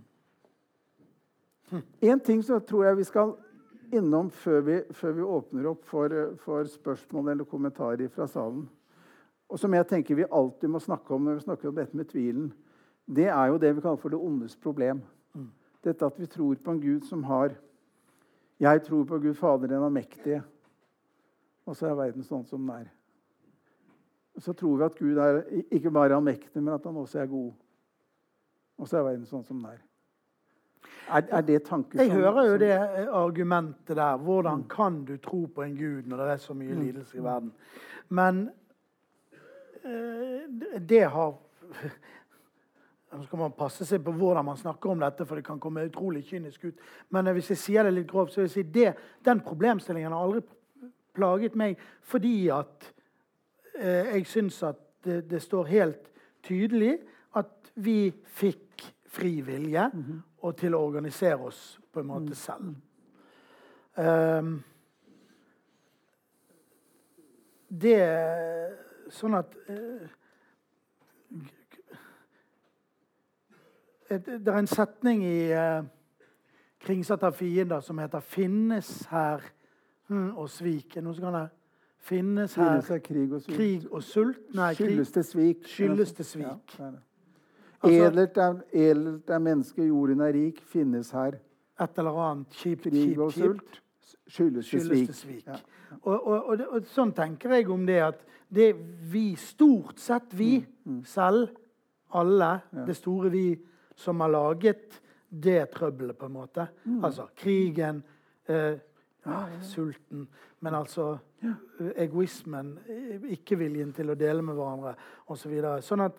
En ting som tror jeg vi skal innom før vi, før vi åpner opp for, for spørsmål eller kommentarer fra salen, og som jeg tenker vi alltid må snakke om når vi snakker om dette med tvilen, det er jo det vi kaller for det ondes problem. Dette at vi tror på en Gud som har Jeg tror på Gud Fader, den allmektige. Og så er verden sånn som den er. Så tror vi at Gud er ikke bare allmektig, men at han også er god. Og så er verden sånn som den er. Er, er det tanker Jeg hører jo det argumentet der. Hvordan Mm. kan du tro på en gud når det er så mye lidelse i verden? Men eh, det har Nå skal man passe seg på hvordan man snakker om dette, for det kan komme utrolig kynisk ut. Men eh, hvis jeg sier det litt grovt, så vil jeg si det, den problemstillingen har aldri plaget meg fordi at eh, jeg syns at det, det står helt tydelig at vi fikk fri vilje og til å organisere oss på en måte selv. Um, det sånn at uh, et, Det er en setning i uh, 'Kringsatt av fiender' som heter 'Finnes her hm, og svik'. Er det noen som kan det? Finnes her krig og sult? krig og sult? Nei, krig. Skyldes det svik? Skyldes det svik. Ja, det. Altså- edelt, er, edelt er mennesket, jorden er rik, finnes her. Et eller annet kjipt, Krig og sult skyldes til svik. svik. Ja. Og, og, og, og sånn tenker jeg om det at det vi, stort sett vi Mm, selv, alle, det store vi som har laget det trøbbelet, på en måte. Mm. Altså krigen, eh, ja, sulten, men altså eh, egoismen, eh, ikke-viljen til å dele med hverandre osv. Så videre. sånn at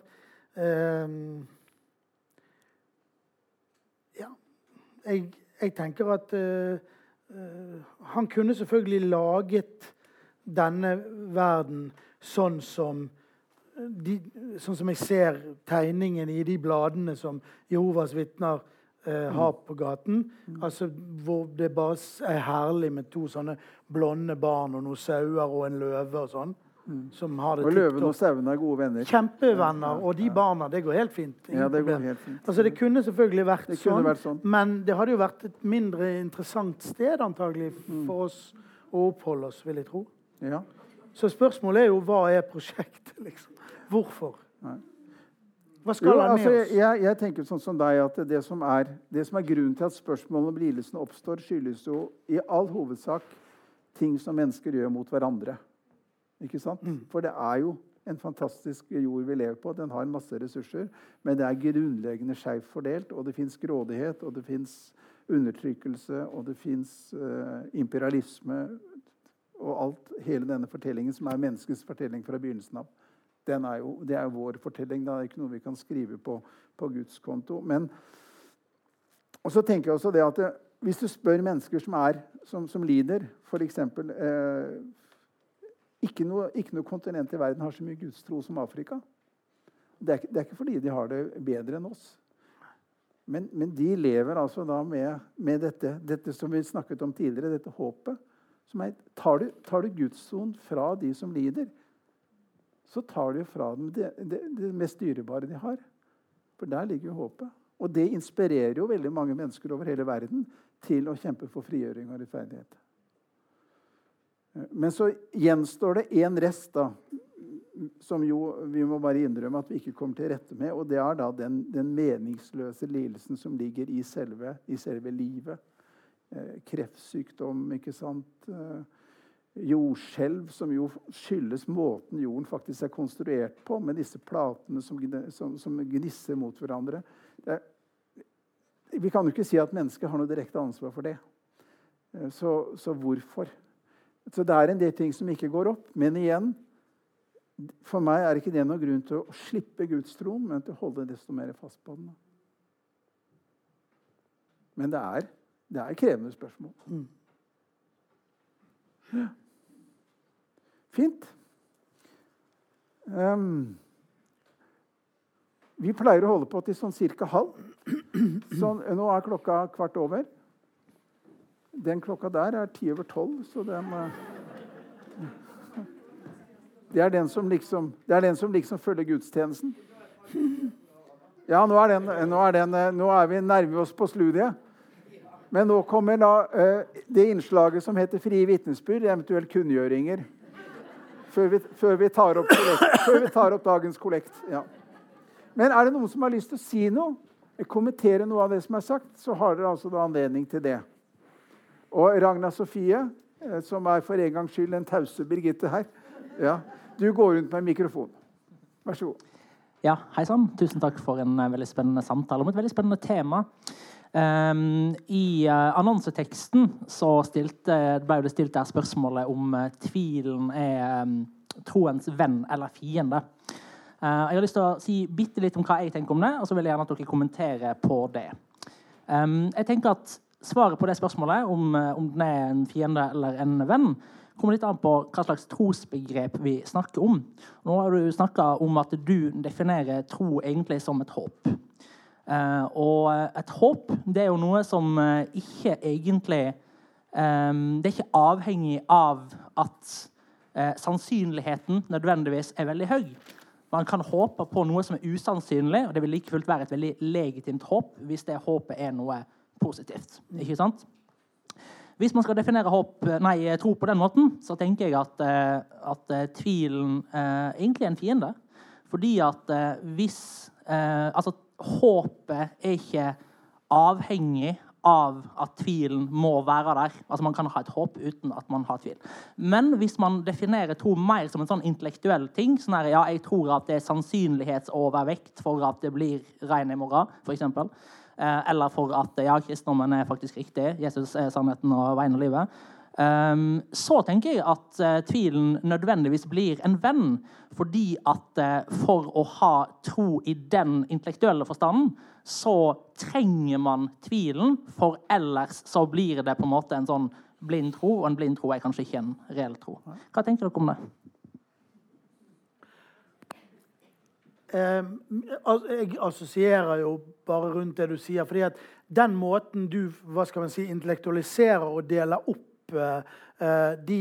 Ja. Jeg, jeg tenker at eh, eh, han kunne selvfølgelig laget denne verden sånn som de, sånn som jeg ser tegningen i de bladene som Jehovas vitner eh, har på gaten. Altså Hvor det bare er herlig med to sånne blonde barn og noen sauer og en løve og sånn. Som har det Og løven og sauene er gode venner. Kjempevenner. Og de barna, det går helt fint. Ja, det går helt fint. Altså, det kunne selvfølgelig vært, Det kunne sånn, vært sånn. men det hadde jo vært et mindre interessant sted antagelig Mm. for oss å oppholde oss, vil jeg tro. Ja. Så spørsmålet er jo hva er prosjektet, liksom? Hvorfor? Hva skal Jo, han altså, oss? jeg, jeg tenker sånn som deg at det som, er, det som er grunnen til at spørsmålet om lidelsen oppstår, skyldes jo i all hovedsak ting som mennesker gjør mot hverandre. Ikke sant? Mm. For det er jo en fantastisk jord vi lever på. Den har masse ressurser, men det er grunnleggende skjevt fordelt. Og det fins grådighet, og det fins undertrykkelse, og det fins imperialisme og alt, hele denne fortellingen, som er menneskets fortelling fra begynnelsen av. Den er jo, det er jo vår fortelling. Det er ikke noe vi kan skrive på, på Guds konto. Men, og så tenker jeg også det at det, hvis du spør mennesker som, er, som, som lider, f.eks. Eh, ikke, noe, ikke noe kontinent i verden har så mye gudstro som Afrika. Det er, det er ikke fordi de har det bedre enn oss. Men, men de lever altså da med, med dette, dette som vi snakket om tidligere, dette håpet. Som er, tar, du, tar du gudstroen fra de som lider, så tar du fra dem det, det, det mest dyrebare de har. For der ligger jo håpet. Og det inspirerer jo veldig mange mennesker over hele verden til å kjempe for frigjøring og rettferdighet. Men så gjenstår det én rest da, som jo vi må bare innrømme at vi ikke kommer til rette med. Og det er da den, den meningsløse lidelsen som ligger i selve, i selve livet. Eh, kreftsykdom, ikke sant. Eh, jordskjelv, som jo skyldes måten jorden faktisk er konstruert på, med disse platene som, som, som gnisser mot hverandre. Er, vi kan jo ikke si at mennesket har noe direkte ansvar for det. Eh, så, så hvorfor? Så det er en del ting som ikke går opp. Men igjen, for meg er ikke det noen grunn til å slippe Guds tron, men til å holde desto mer fast på den. Men det er, det er krevende spørsmål. Mm. Ja. Fint. Um, vi pleier å holde på til sånn cirka halv. Så nå er klokka kvart over. Den klokka der er ti over tolv, så den det er den som liksom, det er den som liksom følger gudstjenesten. Ja, nå er, den, nå, er den, nå er, vi nærmer oss på studiet. Men nå kommer da uh, det innslaget som heter frie vitnesbyrd, eventuelt kunngjøringer. Før vi, før, vi kollekt, før vi, tar opp dagens kollekt. Ja. Men er det noen som har lyst til å si noe? Kommentere noe av det som er sagt, så har dere altså anledning til det. Og Ragna Sofie, uh, som er for en gangs skyld den tause Birgitte her, ja. Du går rundt med mikrofon. Vær så god. Ja, hei sann. Tusen takk for en eh, veldig spennende samtale om et veldig spennende tema. Um, I uh, annonseteksten stilte, ble det stilt der spørsmålet om uh, tvilen er um, troens venn eller fiende. Uh, jeg har lyst til å si bitte litt om hva jeg tenker om det, og så vil jeg gjerne at dere kommenterer på det. Um, jeg tenker at Svaret på det spørsmålet, om, om den er en fiende eller en venn, kommer litt an på hva slags trosbegrep vi snakker om. Nå har du snakka om at du definerer tro egentlig som et håp. Uh, og et håp det er jo noe som uh, ikke egentlig um, Det er ikke avhengig av at uh, sannsynligheten nødvendigvis er veldig høy. Man kan håpe på noe som er usannsynlig, og det vil like fullt være et veldig legitimt håp hvis det håpet er noe positivt. Ikke sant? Hvis man skal definere håp, nei, tro på den måten, så tenker jeg at, eh, at eh, tvilen eh, egentlig er en fiende. Fordi at eh, hvis eh, Altså, håpet er ikke avhengig av at tvilen må være der. Altså Man kan ha et håp uten at man har tvil. Men hvis man definerer tro mer som en sånn intellektuell ting sånn her, ja, Jeg tror at det er sannsynlighetsovervekt for at det blir regn i morgen, f.eks. Eh, eller for at ja, kristendommen er faktisk riktig. Jesus er sannheten og veien og livet. Um, så tenker jeg at uh, tvilen nødvendigvis blir en venn. Fordi at uh, for å ha tro i den intellektuelle forstanden, så trenger man tvilen. For ellers så blir det på en måte en sånn blind tro, og en blind tro er kanskje ikke en reell tro. Hva tenker dere om det? Jeg assosierer jo bare rundt det du sier. fordi at den måten du hva skal man si, intellektualiserer og deler opp eh, eh de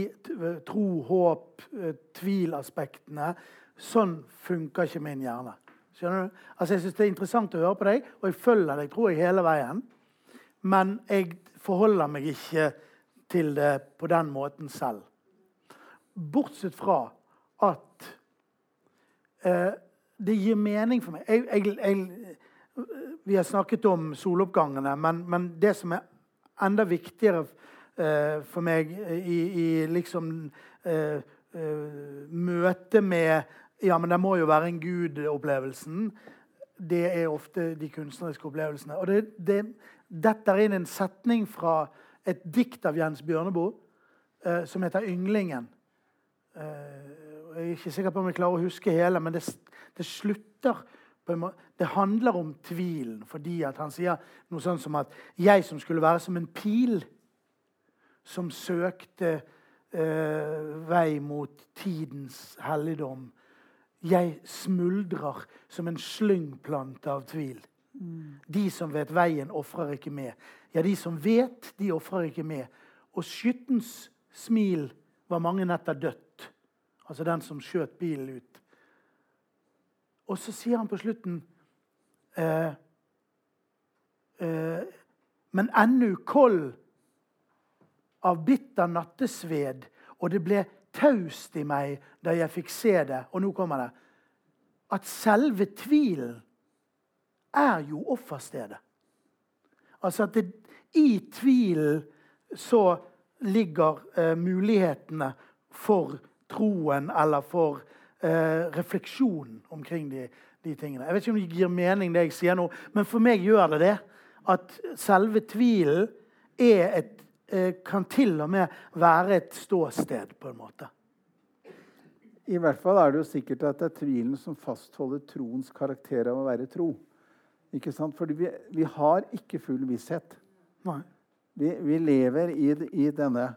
tro, håp, eh, tvilaspektene, sånn funker ikke min hjerne. Skjønner du? Altså Jeg syns det er interessant å høre på deg, og jeg følger deg tror jeg, hele veien. Men jeg forholder meg ikke til det på den måten selv. Bortsett fra at eh, det gir mening for meg. Jeg, jeg, jeg, vi har snakket om soloppgangene, men, men, det som er enda viktigere uh, for meg i, i liksom uh, uh, møte med Ja, men det må jo være en gud-opplevelsen. Det er ofte de kunstneriske opplevelsene. Og det, det detter inn en setning fra et dikt av Jens Bjørneboe som heter 'Ynglingen'. Jeg er ikke sikker på om jeg klarer å huske hele, men det, det slutter Det handler om tvilen, fordi han sier noe sånn som at 'jeg som skulle være som en pil som søkte eh, vei mot tidens helligdom' 'Jeg smuldrer som en slyngplante av tvil'. Mm. De som vet veien, ofrer ikke med. Ja, de som vet, de ofrer ikke med. Og skyttens smil var mange netter dødt. Altså den som skjøt bilen ut. Og så sier han på slutten eh, eh, Men ennu kold av bitter nattesved, og det ble taust i meg da jeg fikk se det. Og nå kommer det. At selve tvilen er jo offerstedet. Altså at det, i tvilen så ligger eh, mulighetene for troen eller for eh, refleksjonen omkring de, de, tingene. Jeg vet ikke om det gir mening, det jeg sier nå, men for meg gjør det det. At selve tvilen et, eh, kan til og med være et ståsted, på en måte. I hvert fall er det jo sikkert at det er tvilen som fastholder troens karakter av å være tro. Ikke sant? Fordi vi, vi har ikke full visshet. Vi, vi, lever i, i, denne,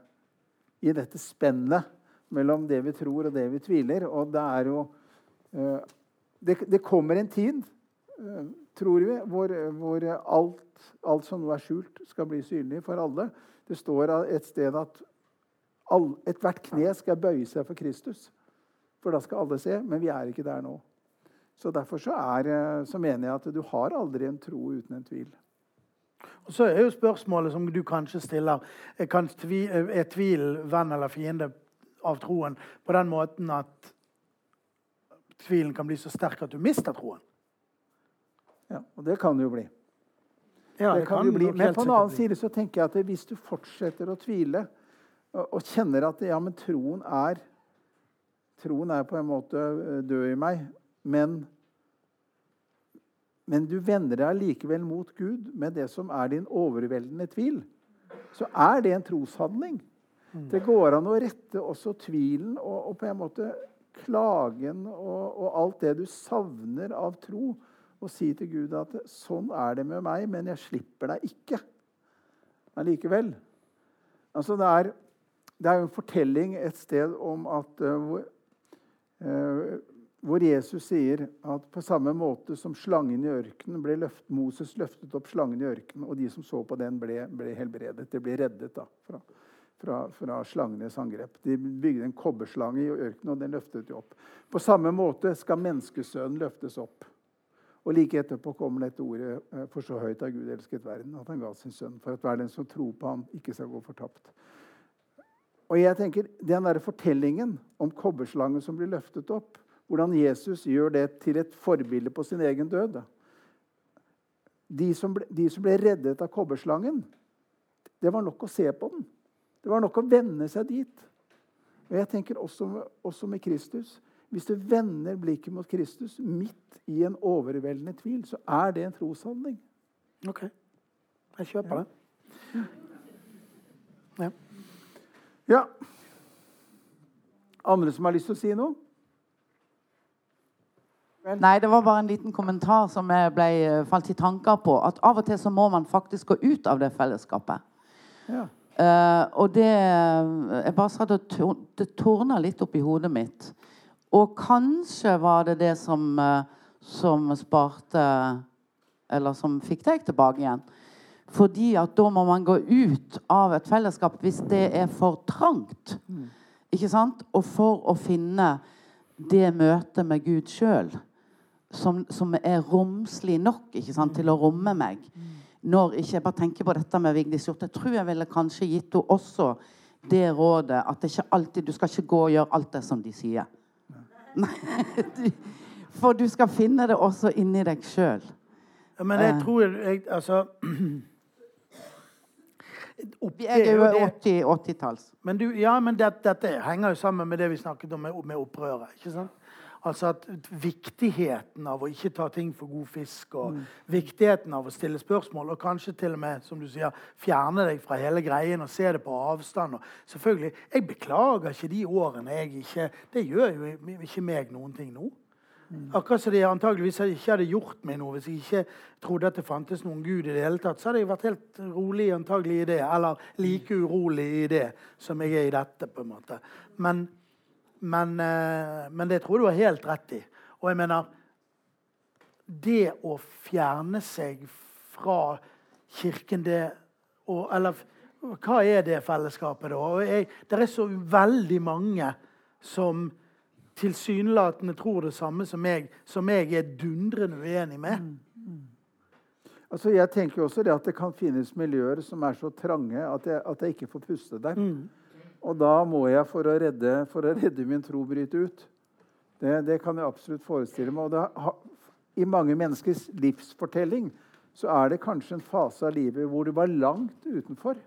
i, dette spennet mellom det vi tror, og det vi tviler. Og det er jo uh, det, det, kommer en tid, uh, tror vi, hvor, hvor alt, alt, som nå er skjult, skal bli synlig for alle. Det står et sted at ethvert kne skal bøye seg for Kristus. For da skal alle se. Men vi er ikke der nå. Så Derfor så, er, eh, så mener jeg at du har aldri en tro uten en tvil. Og Så er jo spørsmålet som du kanskje stiller kan tvi, Er tvil venn eller fiende av troen på den måten at tvilen kan bli så sterk at du mister troen? Ja, og det kan det jo bli. Ja, det, det kan, kan bli. Men på en annen side så tenker jeg at hvis du fortsetter å tvile og, og kjenner at ja, men troen er Troen er på en måte eh, død i meg, men men du vender deg likevel mot Gud med det som er din overveldende tvil, så er det en troshandling. Mm. Det går an å rette også tvilen og, og på en måte klagen og, og, alt det du savner av tro, og si til Gud at sånn er det med meg, men jeg slipper deg ikke allikevel. Altså det, er, det er jo en fortelling et sted om at uh, uh, hvor Jesus sier at på samme måte som slangen i ørkenen ble løft, Moses løftet opp slangen i ørkenen, og de som så på den, ble, ble helbredet. De ble reddet da, fra, fra, fra, slangenes angrep. De bygde en kobberslange i ørkenen, og den løftet de opp. På samme måte skal menneskesønnen løftes opp. Og like etterpå kommer dette ordet eh, For så høyt har Gud elsket verden, at han ga sin sønn, for at hver den som tror på ham, ikke skal gå fortapt. Og jeg tenker, Den der fortellingen om kobberslangen som blir løftet opp, hvordan Jesus gjør det til et forbilde på sin egen død. De som, ble, de som ble reddet av kobberslangen, det var nok å se på den. Det var nok å vende seg dit. Og jeg tenker også, også med Kristus. Hvis du vender blikket mot Kristus midt i en overveldende tvil, så er det en troshandling. OK. Jeg kjøper det. Ja. ja. Andre som har lyst til å si noe? Nei, det var bare en liten kommentar som jeg ble eh, falt i tanker på. At av og til så må man faktisk gå ut av det fellesskapet. Ja. Uh, og det Jeg bare satt og det tårna litt opp i hodet mitt. Og kanskje var det det som, uh, som sparte Eller som fikk deg tilbake igjen. Fordi at da må man gå ut av et fellesskap hvis det er for trangt. Mm. Ikke sant? Og for å finne det møtet med Gud sjøl som, som er romslig nok sant, til å romme meg. Når ikke jeg bare tenker på dette med Vigdis Hjorth. Jeg tror jeg ville kanskje gitt henne også det rådet at det ikke alltid, du skal ikke gå og gjøre alt det som de sier. Nei, for du skal finne det også inni deg sjøl. Ja, men jeg eh. tror jeg, Altså Vi er jo 80-talls. 80 men du, ja, men dette, dette, henger jo sammen med det vi snakket om med, med opprøret. ikke sant? Altså at Viktigheten av å ikke ta ting for god fisk, og mm. viktigheten av å stille spørsmål, og kanskje til og med som du sier, fjerne deg fra hele greien og se det på avstand. Og selvfølgelig, Jeg beklager ikke de årene jeg ikke Det gjør jo ikke meg noen ting nå. Mm. Akkurat som de antageligvis ikke hadde gjort meg noe hvis jeg ikke trodde at det fantes noen gud. i det hele tatt, Så hadde jeg vært helt rolig antagelig i det, eller like urolig i det som jeg er i dette. på en måte. Men men, eh, men, det tror jeg du har helt rett i. Og jeg mener Det å fjerne seg fra Kirken, det og, Eller hva er det fellesskapet, da? Og jeg, det er så veldig mange som tilsynelatende tror det samme som meg, som jeg er dundrende uenig med. Mm, mm. Altså, jeg tenker også det at det kan finnes miljøer som er så trange at jeg, at jeg ikke får puste der. Mm. Og da må jeg, for å redde, for å redde min tro, bryte ut. Det, det kan jeg absolutt forestille meg. Og det, I mange menneskers livsfortelling så er det kanskje en fase av livet hvor du var langt utenfor.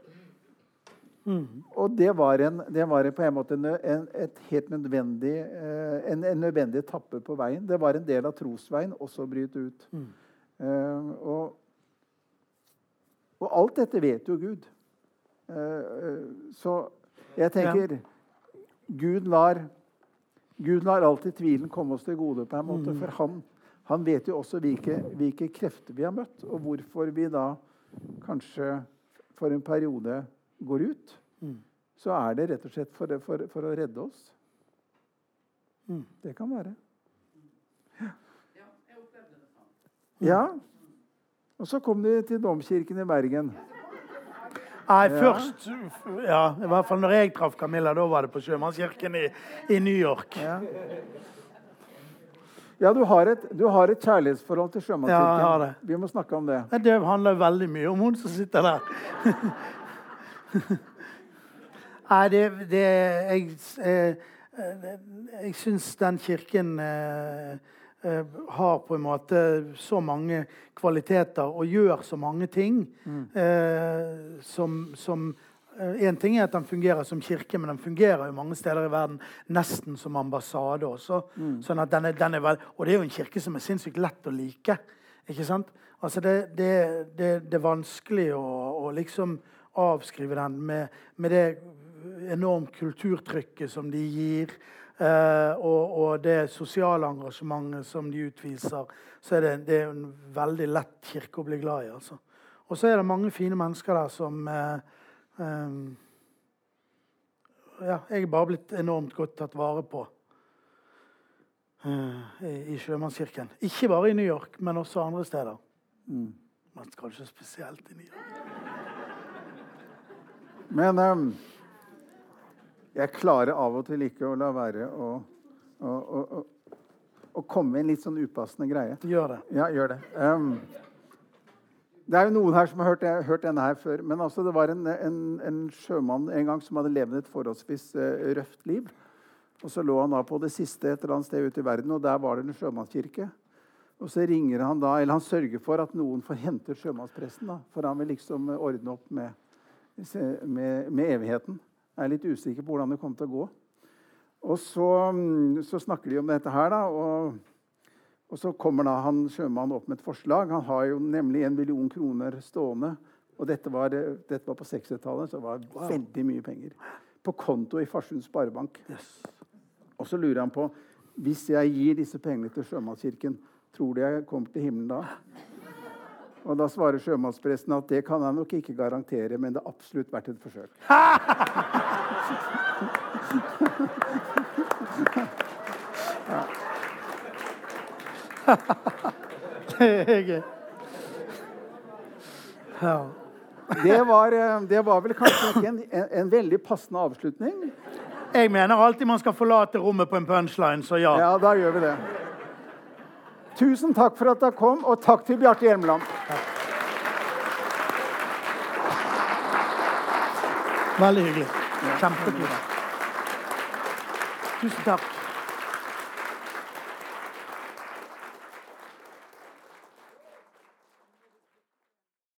Mm. Og det var, en, det var på en måte en, en, et helt nødvendig, eh, en, en, nødvendig etappe på veien. Det var en del av trosveien også å bryte ut. Mm. Uh, og og alt dette vet jo Gud. Eh, så jeg tenker Gud lar, Gud lar alltid tvilen komme oss til gode, på en måte, mm. for han, han vet jo også hvilke, hvilke, krefter vi har møtt, og hvorfor vi da kanskje for en periode går ut. Mm. Så er det rett og slett for, for, for å redde oss. Mm. Det kan være. Ja. Og så kom de til Domkirken i Bergen. Nei, først ja, I hvert fall når jeg traff Camilla, da var det på Sjømannskirken i, i New York. Ja, ja du, har et, du, har et, kjærlighetsforhold til Sjømannskirken. Ja, det. Vi må snakke om det. Det handler veldig mye om hun som sitter der. Nei, det, det Jeg, jeg, jeg syns den kirken eh, Eh, har på en måte så mange kvaliteter og gjør så mange ting mm. eh, som, som en eh, ting er at den fungerer som kirke, men den fungerer jo mange steder i verden nesten som ambassade også. Mm. Sånn den er, den er vel, og det er jo en kirke som er sinnssykt lett å like. ikke sant? Altså det, det, det, det er vanskelig å, å, liksom avskrive den med, med det enormt kulturtrykket som de gir. Eh, og, og, det sosiale engasjementet som de utviser, så er det, det er en veldig lett kirke å bli glad i. altså. Og så er det mange fine mennesker der som eh, eh, ja, Jeg er bare blitt enormt godt tatt vare på eh, i, i Sjømannskirken. Ikke bare i New York, men også andre steder. Mm. Men kanskje spesielt i New York. Men um jeg klarer av og til ikke å la være å, å, å, å komme med en litt sånn upassende greie. Gjør det. Ja, gjør det. Um, det er jo noen her som har hørt, hørt denne her før. Men altså, det var en, en, en, sjømann en gang som hadde levd et forholdsvis uh, røft liv. Og så lå han da på det siste et eller annet sted ute i verden, og der var det en sjømannskirke. Og så ringer han da, eller han sørger for at noen får hentet sjømannspresten. da, For han vil liksom ordne opp med, med, med evigheten. Jeg er litt usikker på hvordan det kommer til å gå. Og så, mm, så snakker de om dette her, da. Og, og, så kommer da han sjømannen opp med et forslag. Han har jo nemlig en million kroner stående. Og dette var, dette var på 60-tallet, så det var wow. veldig mye penger. På konto i Farsund Sparebank. Yes. Og så lurer han på hvis jeg gir disse pengene til Sjømannskirken, tror du jeg kommer til himmelen da? Og da svarer sjømannspresten at det kan han nok ikke garantere, men det har absolutt vært et forsøk. det var, eh, det var, vel kanskje ikke en, en, en, veldig passende avslutning. Jeg mener alltid man skal forlate rommet på en punchline, så ja. Ja, da gjør vi det. Tusen takk for at dere kom, og takk til Bjarte Hjelmeland. Veldig hyggelig. Kjempekult. Tusen takk.